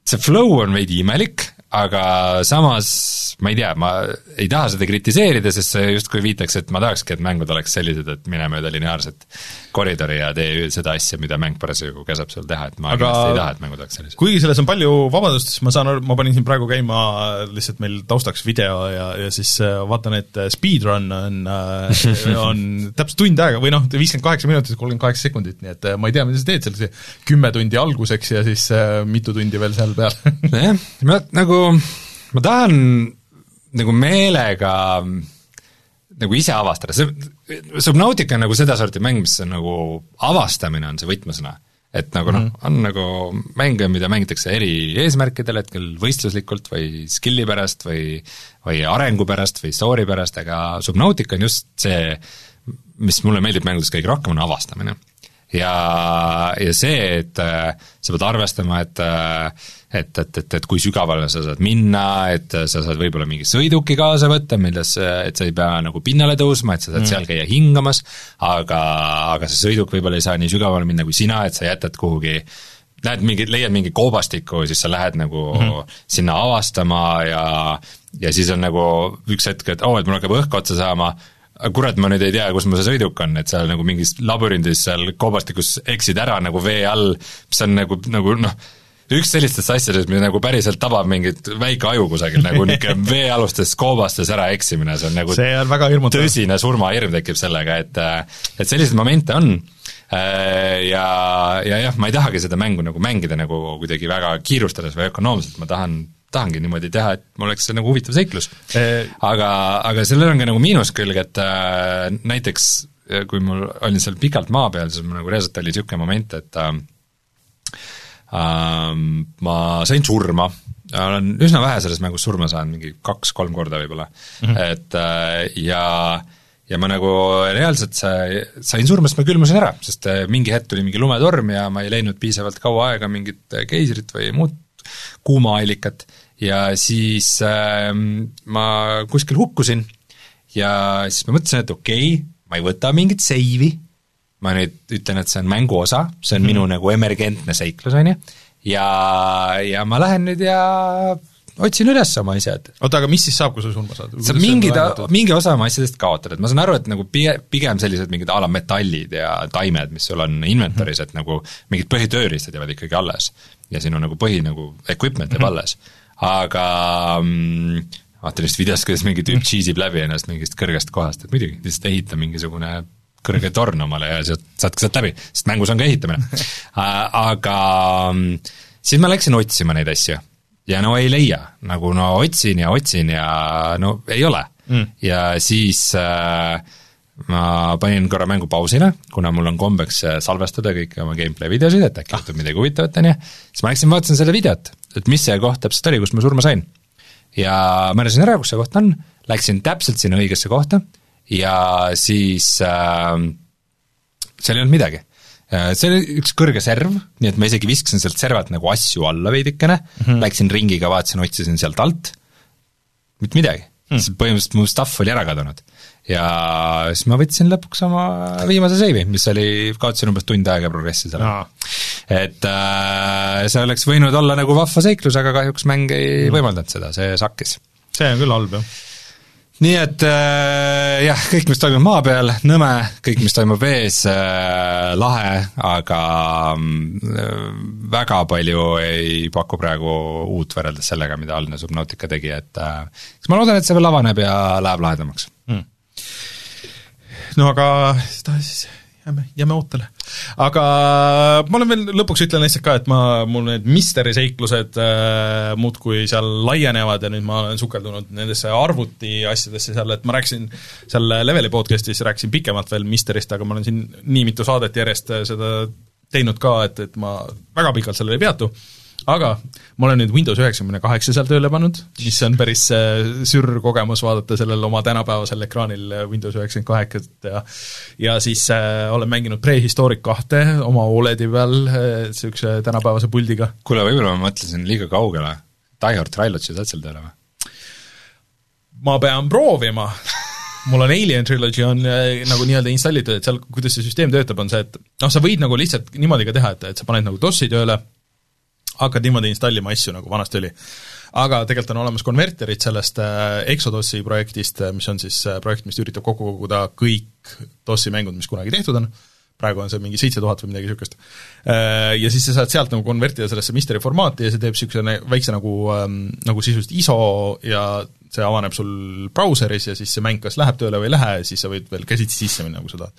see flow on veidi imelik, aga samas ma ei tea, ma ei taha seda kritiseerida, sest see justkui viitaks, et ma tahakski, et mängud oleks sellised, et mine mööda lineaarset koridori ja tee seda asja, mida mäng parasjagu käsab sul teha, et ma aga kindlasti ei taha, et mängud oleks sellised. kuigi selles on palju vabadust, siis ma saan aru, ma panin siin praegu käima lihtsalt meil taustaks video ja, ja siis äh, vaatan, et äh, speedrun on, äh, on täpselt tund aega või noh, viiskümmend kaheksa minutit, kolmkümmend kaheksa sekundit, nii et ma ei tea, mida sa teed seal, see kümme tundi alguseks ja siis mitu tundi veel seal peal jah, ma nagu, ma tahan nagu meelega nagu ise avastada, see, Subnautica on nagu sedasorti mäng, mis on nagu avastamine on see võtmesõna. et nagu noh, mhm. on nagu mänge, mida mängitakse eri eesmärkidel, hetkel võistluslikult või skill'i pärast või või arengu pärast või story pärast, aga Subnautica on just see, mis mulle meeldib mängudes kõige rohkem, on avastamine ja, ja see, et äh, sa pead arvestama, et äh, et, et, et, et kui sügavale sa saad minna, et sa saad võib-olla mingi sõiduki kaasa võtta, milles, et sa ei pea nagu pinnale tõusma, et sa saad mm. seal käia hingamas, aga, aga see sõiduk võib-olla ei saa nii sügavale minna kui sina, et sa jätad kuhugi näed mingi, leiad mingi koobastiku, siis sa lähed nagu mm -hmm. sinna avastama ja ja siis on nagu üks hetk, et oo oh,, et mul hakkab õhk otsa saama, kurat, ma nüüd ei tea, kus mu see sõiduk on, et seal nagu mingis labürindis seal koobastikus eksid ära nagu vee all, mis on nagu, nagu noh, üks sellistest asjadest, mis nagu päriselt tabab mingit väike aju kusagil, nagu niisugune veealustes koobastes ära eksimine, see on nagu see on väga hirmutav. tõsine surmahirm tekib sellega, et et selliseid momente on äh, ja, ja jah, ma ei tahagi seda mängu nagu mängida nagu kuidagi väga kiirustades või ökonoomselt, ma tahan tahangi niimoodi teha, et mul oleks see nagu huvitav seiklus. aga, aga sellel on ka nagu miinuskülg, et äh, näiteks äh, kui mul olin seal pikalt maa peal, siis mul nagu reaalselt oli niisugune moment, et äh, äh, ma sain surma, olen üsna vähe selles mängus surma saanud, mingi kaks-kolm korda võib-olla. Mm, -hmm. et äh, ja ja ma nagu reaalselt sai, sain surma, sest ma külmusin ära, sest äh, mingi hetk tuli mingi lumetorm ja ma ei leidnud piisavalt kaua aega mingit keisrit või muud kuumaallikat. Ja siis äh, ma kuskil hukkusin ja siis ma mõtlesin, et okei okay,, ma ei võta mingit seivi, ma nüüd ütlen, et see on mängu osa, see on mm minu nagu emergentne seiklus, on ju, ja, ja ma lähen nüüd ja otsin üles oma asjad. oota, aga mis siis saab, kui sa surma saad? sa mingid, mingi osa oma asjadest kaotad, et ma saan aru, et nagu pige-, pigem sellised mingid a la metallid ja taimed, mis sul on inventory's mm, -hmm. et nagu mingid põhitööriistad jäävad ikkagi alles. ja sinu nagu põhi nagu equipment jääb mm -hmm. alles. aga mm, vaatan just videost, kuidas mingi tüüp cheese ib läbi ennast mingist kõrgest kohast, et muidugi, lihtsalt ehita mingisugune kõrge torn omale ja sealt, saad sealt läbi, sest mängus on ka ehitamine. Aga mm, siis ma läksin otsima neid asju. Ja no ei leia, nagu no otsin ja otsin ja no ei ole. Mm.. ja siis äh, ma panin korra mängu pausile, kuna mul on kombeks äh, salvestada kõiki oma gameplay videosid, et äkki juhtub midagi huvitavat, on ju, siis ma läksin vaatasin selle videot, et mis see koht täpselt oli, kus ma surma sain. ja märkasin ära, kus see koht on, läksin täpselt sinna õigesse kohta ja siis äh, seal ei olnud midagi Äh, see oli üks kõrge serv, nii et ma isegi viskasin sealt servalt nagu asju alla veidikene mm, -hmm. läksin ringiga, vaatasin, otsisin sealt alt, mitte midagi mm., sest põhimõtteliselt mu stuff oli ära kadunud. ja siis ma võtsin lõpuks oma viimase seivi, mis oli, kaotasin umbes tund aega progressi seal no.. et äh, see oleks võinud olla nagu vahva seiklus, aga kahjuks mäng ei mm. võimaldanud seda, see sakkis. see on küll halb, jah nii et äh, jah, kõik, mis toimub maa peal, nõme, kõik, mis toimub vees äh,, lahe, aga äh, väga palju ei paku praegu uut võrreldes sellega, mida algne Subnautica tegi, et äh, eks ma loodan, et see veel avaneb ja läheb lahedamaks? Mm.. no aga seda siis jääme, jääme ootele. aga ma olen veel, lõpuks ütlen lihtsalt ka, et ma, mul need misteri seiklused äh, muudkui seal laienevad ja nüüd ma olen sukeldunud nendesse arvuti asjadesse seal, et ma rääkisin seal Leveli podcast'is, rääkisin pikemalt veel misterist, aga ma olen siin nii mitu saadet järjest seda teinud ka, et, et ma väga pikalt sellel ei peatu aga ma olen nüüd Windows üheksakümne kaheksa seal tööle pannud, mis on päris äh, sürr kogemus vaadata sellel oma tänapäevasel ekraanil äh, Windows üheksakümmend kaheksat ja ja siis äh, olen mänginud Prehistoric kahte oma Oledi peal niisuguse äh, tänapäevase puldiga. kuule, võib-olla ma mõtlesin liiga kaugele, Die Hard Trilogy saad seal tööle või? ma pean proovima mul on Alien Trilogy on äh, nagu nii-öelda installitud, et seal, kuidas see süsteem töötab, on see, et noh, sa võid nagu lihtsalt niimoodi ka teha, et, et sa paned nagu DOS-i tööle, hakkad niimoodi installima asju, nagu vanasti oli. aga tegelikult on olemas konverterid sellest äh, Exodus'i projektist, äh, mis on siis äh, projekt, mis üritab kokku koguda kõik DOS-i mängud, mis kunagi tehtud on, praegu on see mingi seitse tuhat või midagi niisugust. Ja siis sa saad sealt nagu konvertida sellesse mystery formaati ja see teeb niisuguse väikse nagu, ähm, nagu sisuliselt ISO ja see avaneb sul brauseris ja siis see mäng kas läheb tööle või ei lähe, siis sa võid veel käsitsi sisse minna, kui sa tahad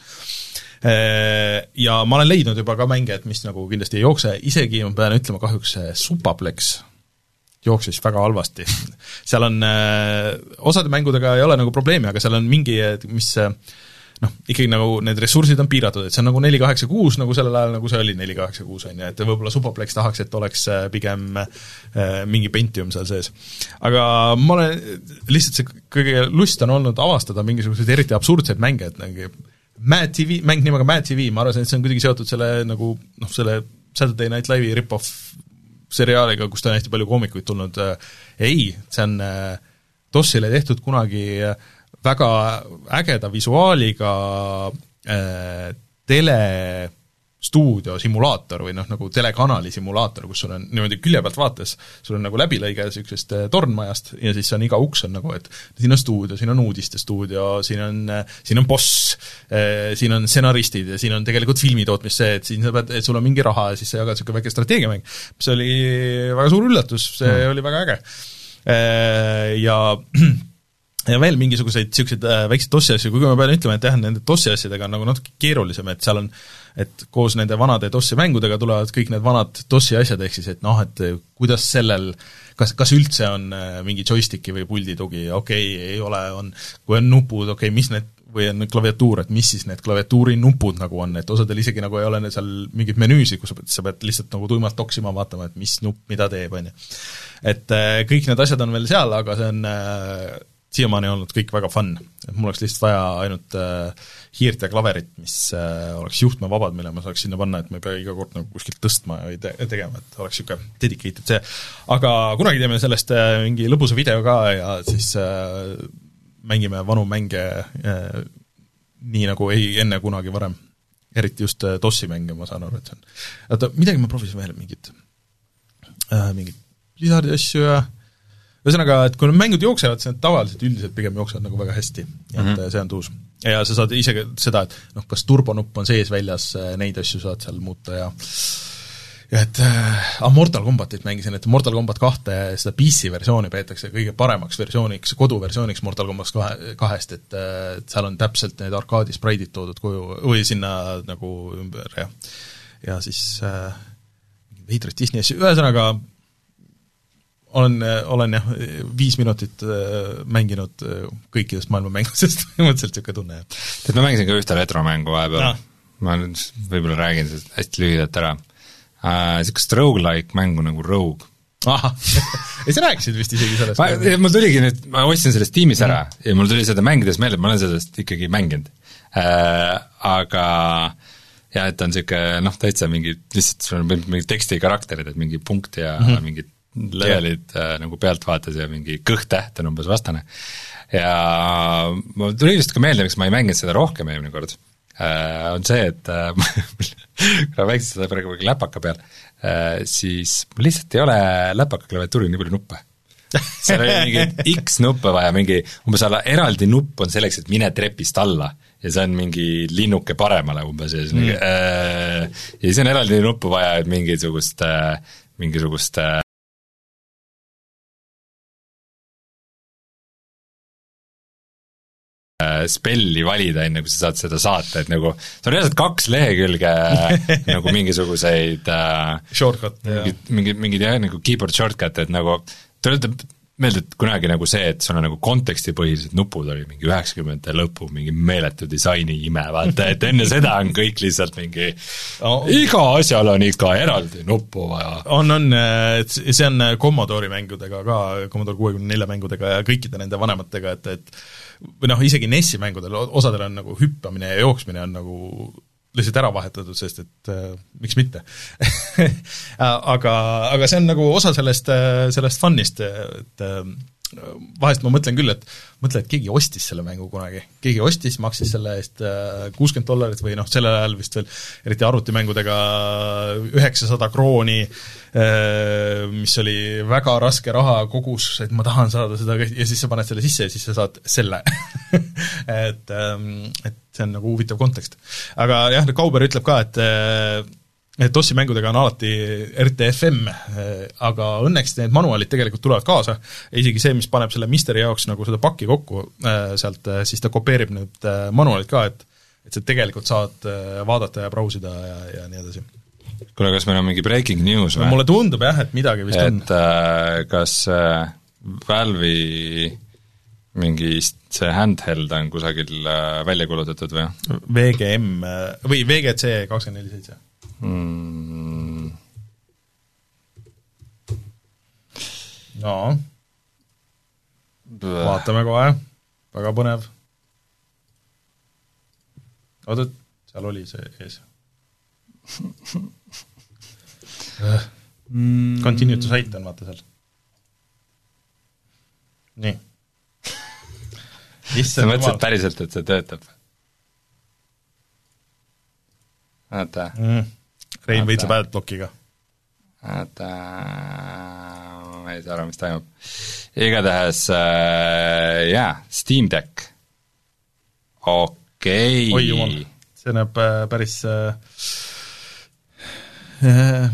Äh, ja ma olen leidnud juba ka mänge, et mis nagu kindlasti ei jookse, isegi ma pean ütlema kahjuks see Supaplex jooksis väga halvasti. seal on, äh, osade mängudega ei ole nagu probleemi, aga seal on mingi, mis noh, ikkagi nagu need ressursid on piiratud, et see on nagu neli kaheksa kuus, nagu sellel ajal, nagu see oli neli kaheksa kuus, on ju, et võib-olla Supaplex tahaks, et oleks äh, pigem äh, mingi Pentium seal sees. aga ma olen, lihtsalt see kõige lust on olnud avastada mingisuguseid eriti absurdseid mänge, et nagu Mad TV, mäng nimega Mad TV, ma arvasin, et see on kuidagi seotud selle nagu noh, selle Saturday Night Live'i rip-off seriaaliga, kust on hästi palju koomikuid tulnud, ei, see on äh, DOS-ile tehtud kunagi äh, väga ägeda visuaaliga äh, tele stuudio simulaator või noh, nagu telekanali simulaator, kus sul on niimoodi külje pealt vaates, sul on nagu läbilõige niisugusest äh, tornmajast ja siis on iga uks on nagu, et siin on stuudio, siin on uudistestuudio, siin on, äh, siin on boss, äh, siin on stsenaristid ja siin on tegelikult filmitootmis see, et siin sa pead, et sul on mingi raha ja siis sa jagad niisugune väike strateegiamäng, mis oli väga suur üllatus, see mm. oli väga äge. Ja ja veel mingisuguseid niisuguseid väikseid DOS-i asju, kuigi ma pean ütlema, et jah, nende DOS-i asjadega on nagu natuke keerulisem, et seal on et koos nende vanade DOS-i mängudega tulevad kõik need vanad DOS-i asjad, ehk siis et noh, et kuidas sellel kas, kas üldse on äh, mingi joysticki või puldi tugi, okei okay,, ei ole, on, kui on nupud, okei okay,, mis need, või on klaviatuur, et mis siis need klaviatuuri nupud nagu on, et osadel isegi nagu ei ole seal mingeid menüüsid, kus sa pead, sa pead lihtsalt nagu tuimalt toksima, vaatama, et mis nupp mida teeb, on ju. et äh, kõik need asjad on veel seal, aga see on äh, siiamaani olnud kõik väga fun, et mul oleks lihtsalt vaja ainult äh, hiirt ja klaverit, mis äh, oleks juhtmevabad, mille ma saaks sinna panna, et ma ei pea iga kord nagu kuskilt tõstma või te tegema, et oleks niisugune dedicated see. aga kunagi teeme sellest äh, mingi lõbusa video ka ja siis äh, mängime vanu mänge äh, nii, nagu ei enne kunagi varem. eriti just äh, DOS-i mänge, ma saan aru, et see on, oota, midagi ma proovisin veel, mingit äh,, mingit Blizzardi asju ja ühesõnaga, et kui need mängud jooksevad, siis need tavaliselt üldiselt pigem jooksevad nagu väga hästi, et mm -hmm. see on tuus. ja sa saad isegi seda, et noh, kas turbonupp on sees väljas, neid asju saad seal muuta ja ja et äh, Mortal Combatit mängisin, et Mortal Combat kahte, seda PC versiooni peetakse kõige paremaks versiooniks, koduversiooniks Mortal Combat kahe, kahest, et äh, et seal on täpselt need arkaadi spraidid toodud koju, või sinna nagu ümber ja ja siis äh, veidraid Disney asju, ühesõnaga olen, olen jah, viis minutit äh, mänginud äh, kõikidest maailma mängudest põhimõtteliselt niisugune tunne, jah. tead, ma mängisin ka ühte retromängu vahepeal no., ma nüüd võib-olla räägin sellest hästi lühidalt ära niisugust äh, rogu-like mängu nagu Rogue. ahah, ei sa rääkisid vist isegi sellest? mul tuligi nüüd, ma ostsin sellest tiimis ära mm. ja mul tuli seda mängides meelde, et ma olen sellest ikkagi mänginud äh,. Aga jah, et ta on niisugune noh, täitsa mingi, lihtsalt sul on mingi teksti karakterid, et mingi punkt ja mm -hmm. mingid levelid äh, nagu pealtvaates ja mingi kõht-täht on umbes vastane. ja mul tuli just ka meelde, miks ma ei mänginud seda rohkem eelmine kord äh,, on see, et äh, kuna väikselt seda praegu läpaka peal äh,, siis mul lihtsalt ei ole läpaka klaviatuuril nii palju nuppe seal oli mingi X nuppe vaja, mingi umbes alla eraldi nupp on selleks, et mine trepist alla ja see on mingi linnuke paremale umbes ja siis mm. äh, ja siis on eraldi nuppu vaja, et mingisugust äh,, mingisugust äh, spelli valida, enne kui sa saad seda saata, et nagu see on reaalselt kaks lehekülge nagu mingisuguseid äh, Shortcut, mingid, mingid, mingid jah, nagu keyboard shortcut, et nagu tuletab meelde, et kunagi nagu see, et sul on nagu kontekstipõhised nupud oli mingi üheksakümnendate lõpu mingi meeletu disaini ime, vaata, et enne seda on kõik lihtsalt mingi no, iga asjal on ikka eraldi nuppu vaja. on, on, see on Commodore'i mängudega ka, Commodore kuuekümne nelja mängudega ja kõikide nende vanematega, et, et või noh, isegi NES-i mängudel, osadel on nagu hüppamine ja jooksmine on nagu lihtsalt ära vahetatud, sest et äh, miks mitte aga, aga see on nagu osa sellest, äh, sellest fun'ist, et äh, vahest ma mõtlen küll, et mõtle, et keegi ostis selle mängu kunagi. keegi ostis, maksis selle eest äh, kuuskümmend dollarit või noh, sellel ajal vist veel eriti arvutimängudega üheksasada krooni, äh, mis oli väga raske raha kogus, et ma tahan saada seda ja siis sa paned selle sisse ja siis sa saad selle et, ähm, et see on nagu huvitav kontekst. aga jah, Kauber ütleb ka, et äh, et DOS-i mängudega on alati RTFM, aga õnneks need manuaalid tegelikult tulevad kaasa, isegi see, mis paneb selle Misteri jaoks nagu seda pakki kokku äh, sealt, äh, siis ta kopeerib need äh, manuaalid ka, et et sa tegelikult saad vaadata ja brausida ja, ja nii edasi. kuule, kas meil on mingi breaking news või? mulle tundub jah, et midagi vist et, on. et äh, kas äh, Valve'i mingi see handheld on kusagil äh, välja kuulutatud või? VGM või VGC kakskümmend neli seitse mm.? no vaatame kohe, väga põnev. oota, seal oli see ees mm.. Continue to cite on vaata seal. nii. sa mõtlesid päriselt, et see töötab? vaata mm Rein võitleb adblockiga. oota, ma ei saa aru, mis toimub. igatahes äh, jaa, Steam Deck, okei okay.. oi jumal, see näeb äh, päris äh, äh,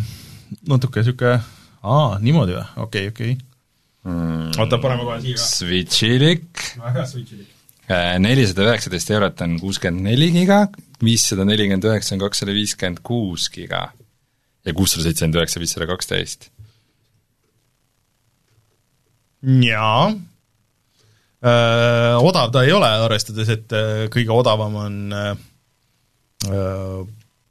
natuke niisugune, aa, niimoodi või, okei okay,, okei okay. mm,. oota, paneme kohe siia ka. Switchilik. väga switchilik nelisada üheksateist eurot on kuuskümmend neli giga, viissada nelikümmend üheksa on kakssada viiskümmend kuus giga ja kuussada seitsekümmend üheksa, viissada kaksteist. jaa, odav ta ei ole, arvestades, et kõige odavam on öö,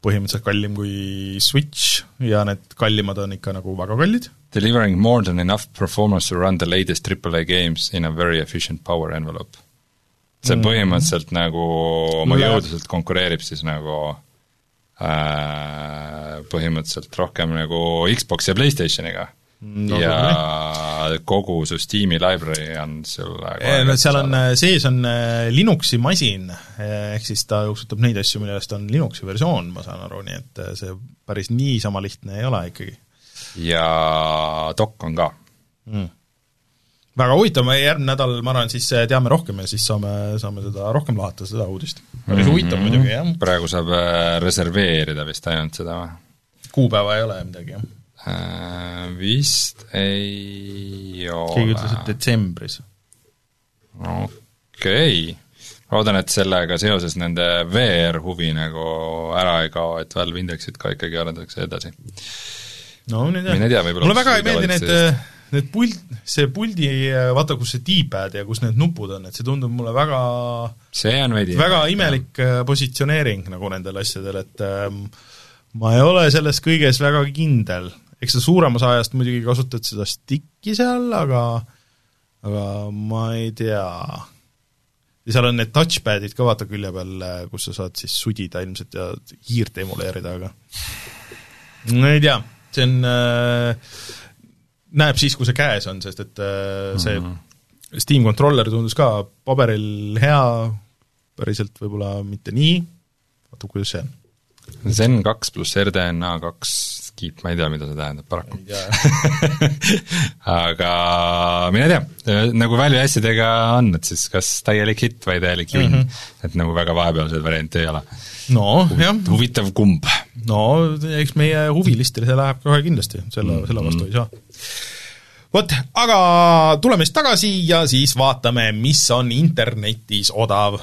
põhimõtteliselt kallim kui Switch ja need kallimad on ikka nagu väga kallid. Delivering more than enough performance to run the latest AAA games in a very efficient power envelope. See mm. põhimõtteliselt nagu oma jõuduselt konkureerib siis nagu Äh, põhimõtteliselt rohkem nagu Xbox ja Playstationiga no,. ja no, kogu su Steam'i library on sulle no seal on, sees on äh, Linuxi masin, ehk siis ta jooksutab neid asju, millest on Linuxi versioon, ma saan aru, nii et äh, see päris niisama lihtne ei ole ikkagi. ja dok on ka mm.. Väga huvitav, me järgmine nädal, ma arvan, siis äh, teame rohkem ja siis saame, saame seda rohkem lahata, seda uudist. päris huvitav Mhm. muidugi, jah. praegu saab äh, reserveerida vist ainult seda või? kuupäeva ei ole midagi, jah. Äh, Vist ei ole. keegi ütles, et detsembris. okei okay., loodan, et sellega seoses nende VR-huvi nagu ära ei kao, et Valve Indexit ka ikkagi arendatakse edasi. no mine tea. mine tea, võib-olla mulle väga ei meeldi need, sellest. Need pult, see puldi, vaata, kus see D-pad ja kus need nupud on, et see tundub mulle väga see on veidi väga imelik äh, positsioneering nagu nendel asjadel, et ähm, ma ei ole selles kõiges väga kindel. eks sa suuremas ajast muidugi kasutad seda stick'i seal, aga aga ma ei tea. ja seal on need touchpad'id ka vaata külje peal, kus sa saad siis sudida ilmselt ja hiirt emuleerida, aga no ei tea, see on äh, näeb siis, kui see käes on, sest et äh, see mm -hmm. Steam controller tundus ka paberil hea, päriselt võib-olla mitte nii, vaata, kuidas see on. Zen kaks pluss RDNA kaks kiip, ma ei tea, mida see tähendab paraku. aga mine tea, nagu Valve'i asjadega on, et siis kas täielik hitt või täielik junn mm, -hmm. et nagu väga vahepealseid variante ei ole. no jah, huvitav kumb. no eks meie huvilistele see läheb kohe kindlasti, selle, selle vastu ei saa. vot, aga tuleme siis tagasi ja siis vaatame, mis on internetis odav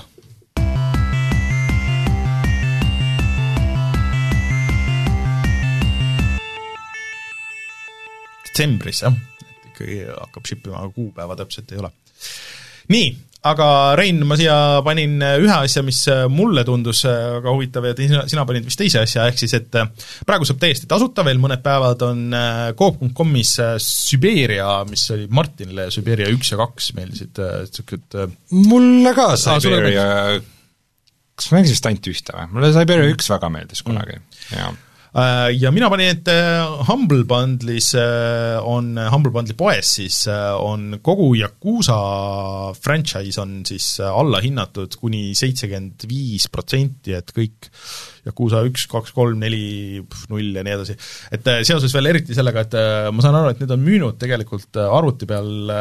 detsembris, jah, et ikkagi hakkab ship ima, aga kuupäeva täpselt ei ole. nii, aga Rein, ma siia panin ühe asja, mis mulle tundus väga huvitav ja sina, sina panid vist teise asja, ehk siis et praegu saab täiesti tasuta, veel mõned päevad on Coop.comis Siberia, mis oli Martinile Siberia üks ja kaks meeldisid, niisugused mulle ka Siberia kas ma mängisin vist ainult ühte või? mulle Siberia üks väga meeldis kunagi mm., jaa Äh, ja mina panin, et Humble Bundle'is on, Humble Bundle'i poes siis on kogu Yakuusa franchise on siis allahinnatud kuni seitsekümmend viis protsenti, et kõik Yakuusa üks, kaks, kolm, neli, null ja nii edasi. et seoses veel eriti sellega, et ma saan aru, et need on müünud tegelikult arvuti peal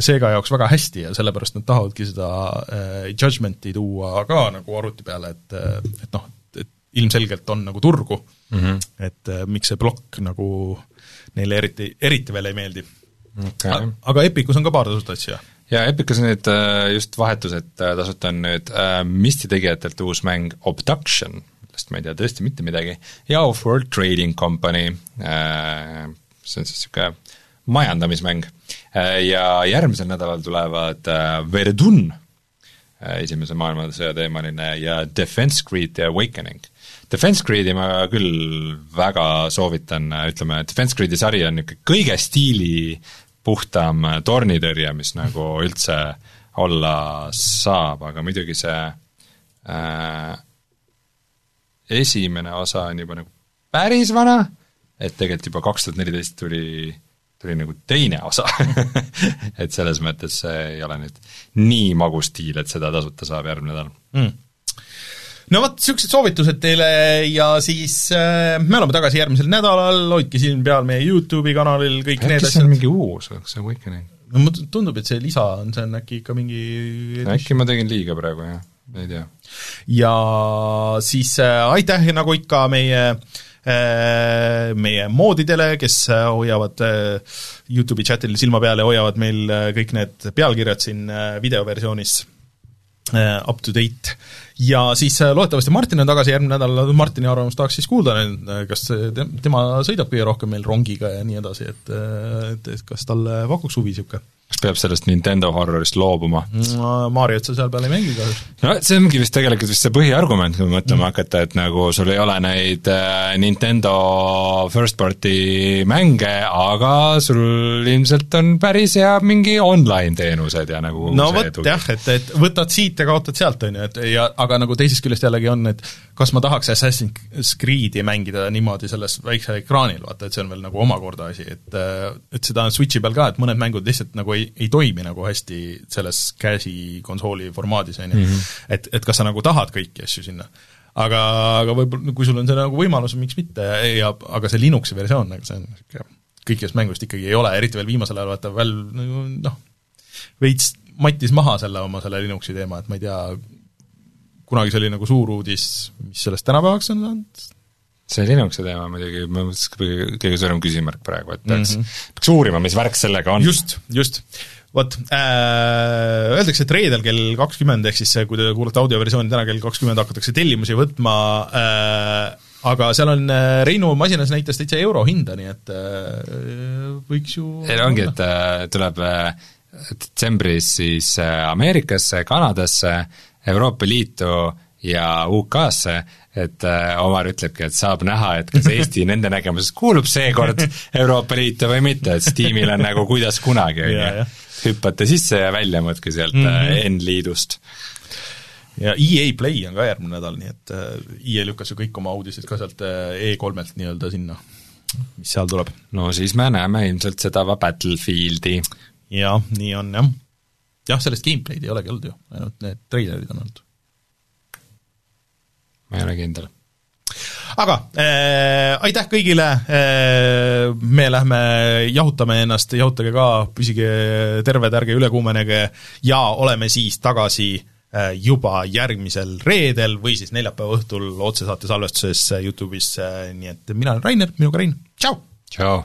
Sega jaoks väga hästi ja sellepärast nad tahavadki seda Judgmenti tuua ka nagu arvuti peale, et, et noh, ilmselgelt on nagu turgu. Mm, -hmm. et äh, miks see plokk nagu neile eriti, eriti veel ei meeldi. Okay.. aga Epicus on ka paar tasuta asja? jaa, Epicus on nüüd just vahetused tasuta on nüüd äh, Misti tegijatelt uus mäng Obduction, millest ma ei tea tõesti mitte midagi, ja Off-World Trading Company äh,, see on siis niisugune majandamismäng. Äh,, ja järgmisel nädalal tulevad äh, Verdun äh,, esimese maailmasõja teemaline, ja Defense Grid Awakening Defense Gridi ma küll väga soovitan, ütleme, Defense Gridi sari on niisugune kõige stiili puhtam tornitõrje, mis nagu üldse olla saab, aga muidugi see äh, esimene osa on juba nagu päris vana, et tegelikult juba kaks tuhat neliteist tuli, tuli nagu teine osa et selles mõttes see ei ole nüüd nii magus stiil, et seda tasuta saab järgmine nädal. Mm no vot, niisugused soovitused teile ja siis äh, me oleme tagasi järgmisel nädalal, hoidke silm peal meie YouTube'i kanalil, kõik äkki need asjad. mingi uus, see Awakening? no mulle tundub, et see lisa on, see on äkki ikka mingi äkki ma tegin liiga praegu, jah, ei tea. ja siis äh, aitäh, nagu ikka, meie äh, meie moodidele, kes äh, hoiavad äh, YouTube'i chatil silma peal ja hoiavad meil äh, kõik need pealkirjad siin äh, videoversioonis up to date. ja siis äh, loodetavasti Martin on tagasi järgmine nädal, Martini arvamust tahaks siis kuulda, kas te, tema sõidab kõige rohkem meil rongiga ja nii edasi, et et, et kas talle pakuks huvi niisugune? Kas peab sellest Nintendo horrorist loobuma? Mariot sa seal peal ei mängi kahjuks. no see ongi vist tegelikult vist see põhiargument, kui mõtlema mm. hakata, et nagu sul ei ole neid äh, Nintendo first party mänge, aga sul ilmselt on päris hea mingi online teenused ja nagu no vot jah, et, et võtad siit ja kaotad sealt, on ju, et ja aga nagu teisest küljest jällegi on, et kas ma tahaks Assassin's Creed'i mängida niimoodi selles väiksel ekraanil, vaata, et see on veel nagu omakorda asi, et et seda on Switchi peal ka, et mõned mängud lihtsalt nagu ei, ei toimi nagu hästi selles käsikonsooli formaadis, on ju. et, et kas sa nagu tahad kõiki asju sinna. aga, aga võib-olla kui sul on see nagu võimalus, miks mitte, ja aga see Linuxi versioon, nagu see on niisugune kõikidest mängudest ikkagi ei ole, eriti veel viimasel ajal vaata Valve nagu noh, veits mattis maha selle oma selle Linuxi teema, et ma ei tea, kunagi see oli nagu suur uudis, mis sellest tänapäevaks on saanud, see Linuxi teema muidugi, ma mõtlesin, kõige, kõige suurem küsimärk praegu, et peaks mm, -hmm. peaks uurima, mis värk sellega on. just, just. vot äh,, öeldakse, et reedel kell kakskümmend, ehk siis kui te kuulate audioversiooni täna kell kakskümmend, hakatakse tellimusi võtma äh, aga seal on, äh, Reinu masinas näitas täitsa euro hinda, nii et äh, võiks ju ei no ongi, et äh, tuleb detsembris siis Ameerikasse, Kanadasse, Euroopa Liitu ja UK-sse, et Omar ütlebki, et saab näha, et kas Eesti nende nägemuses kuulub seekord Euroopa Liitu või mitte, et Steamil on nagu kuidas kunagi, on ju. hüppate sisse ja välja muudkui sealt mm -hmm. N-liidust ja EA Play on ka järgmine nädal, nii et äh, EA lükkas ju kõik oma uudised ka sealt äh, E3-lt nii-öelda sinna, mis seal tuleb. no siis me näeme ilmselt seda Battlefieldi. jah, nii on jah. jah, sellest gameplay'd ei olegi olnud ju, ainult need treilerid on olnud. Ma ei ole kindel aga äh, aitäh kõigile äh,, me lähme jahutame ennast, jahutage ka, püsige terved, ärge üle kuumenege ja oleme siis tagasi Äh, juba järgmisel reedel või siis neljapäeva õhtul otsesaate salvestuses Youtube'is, äh, nii et mina olen Rainer, minuga Rein, tšau! tšau!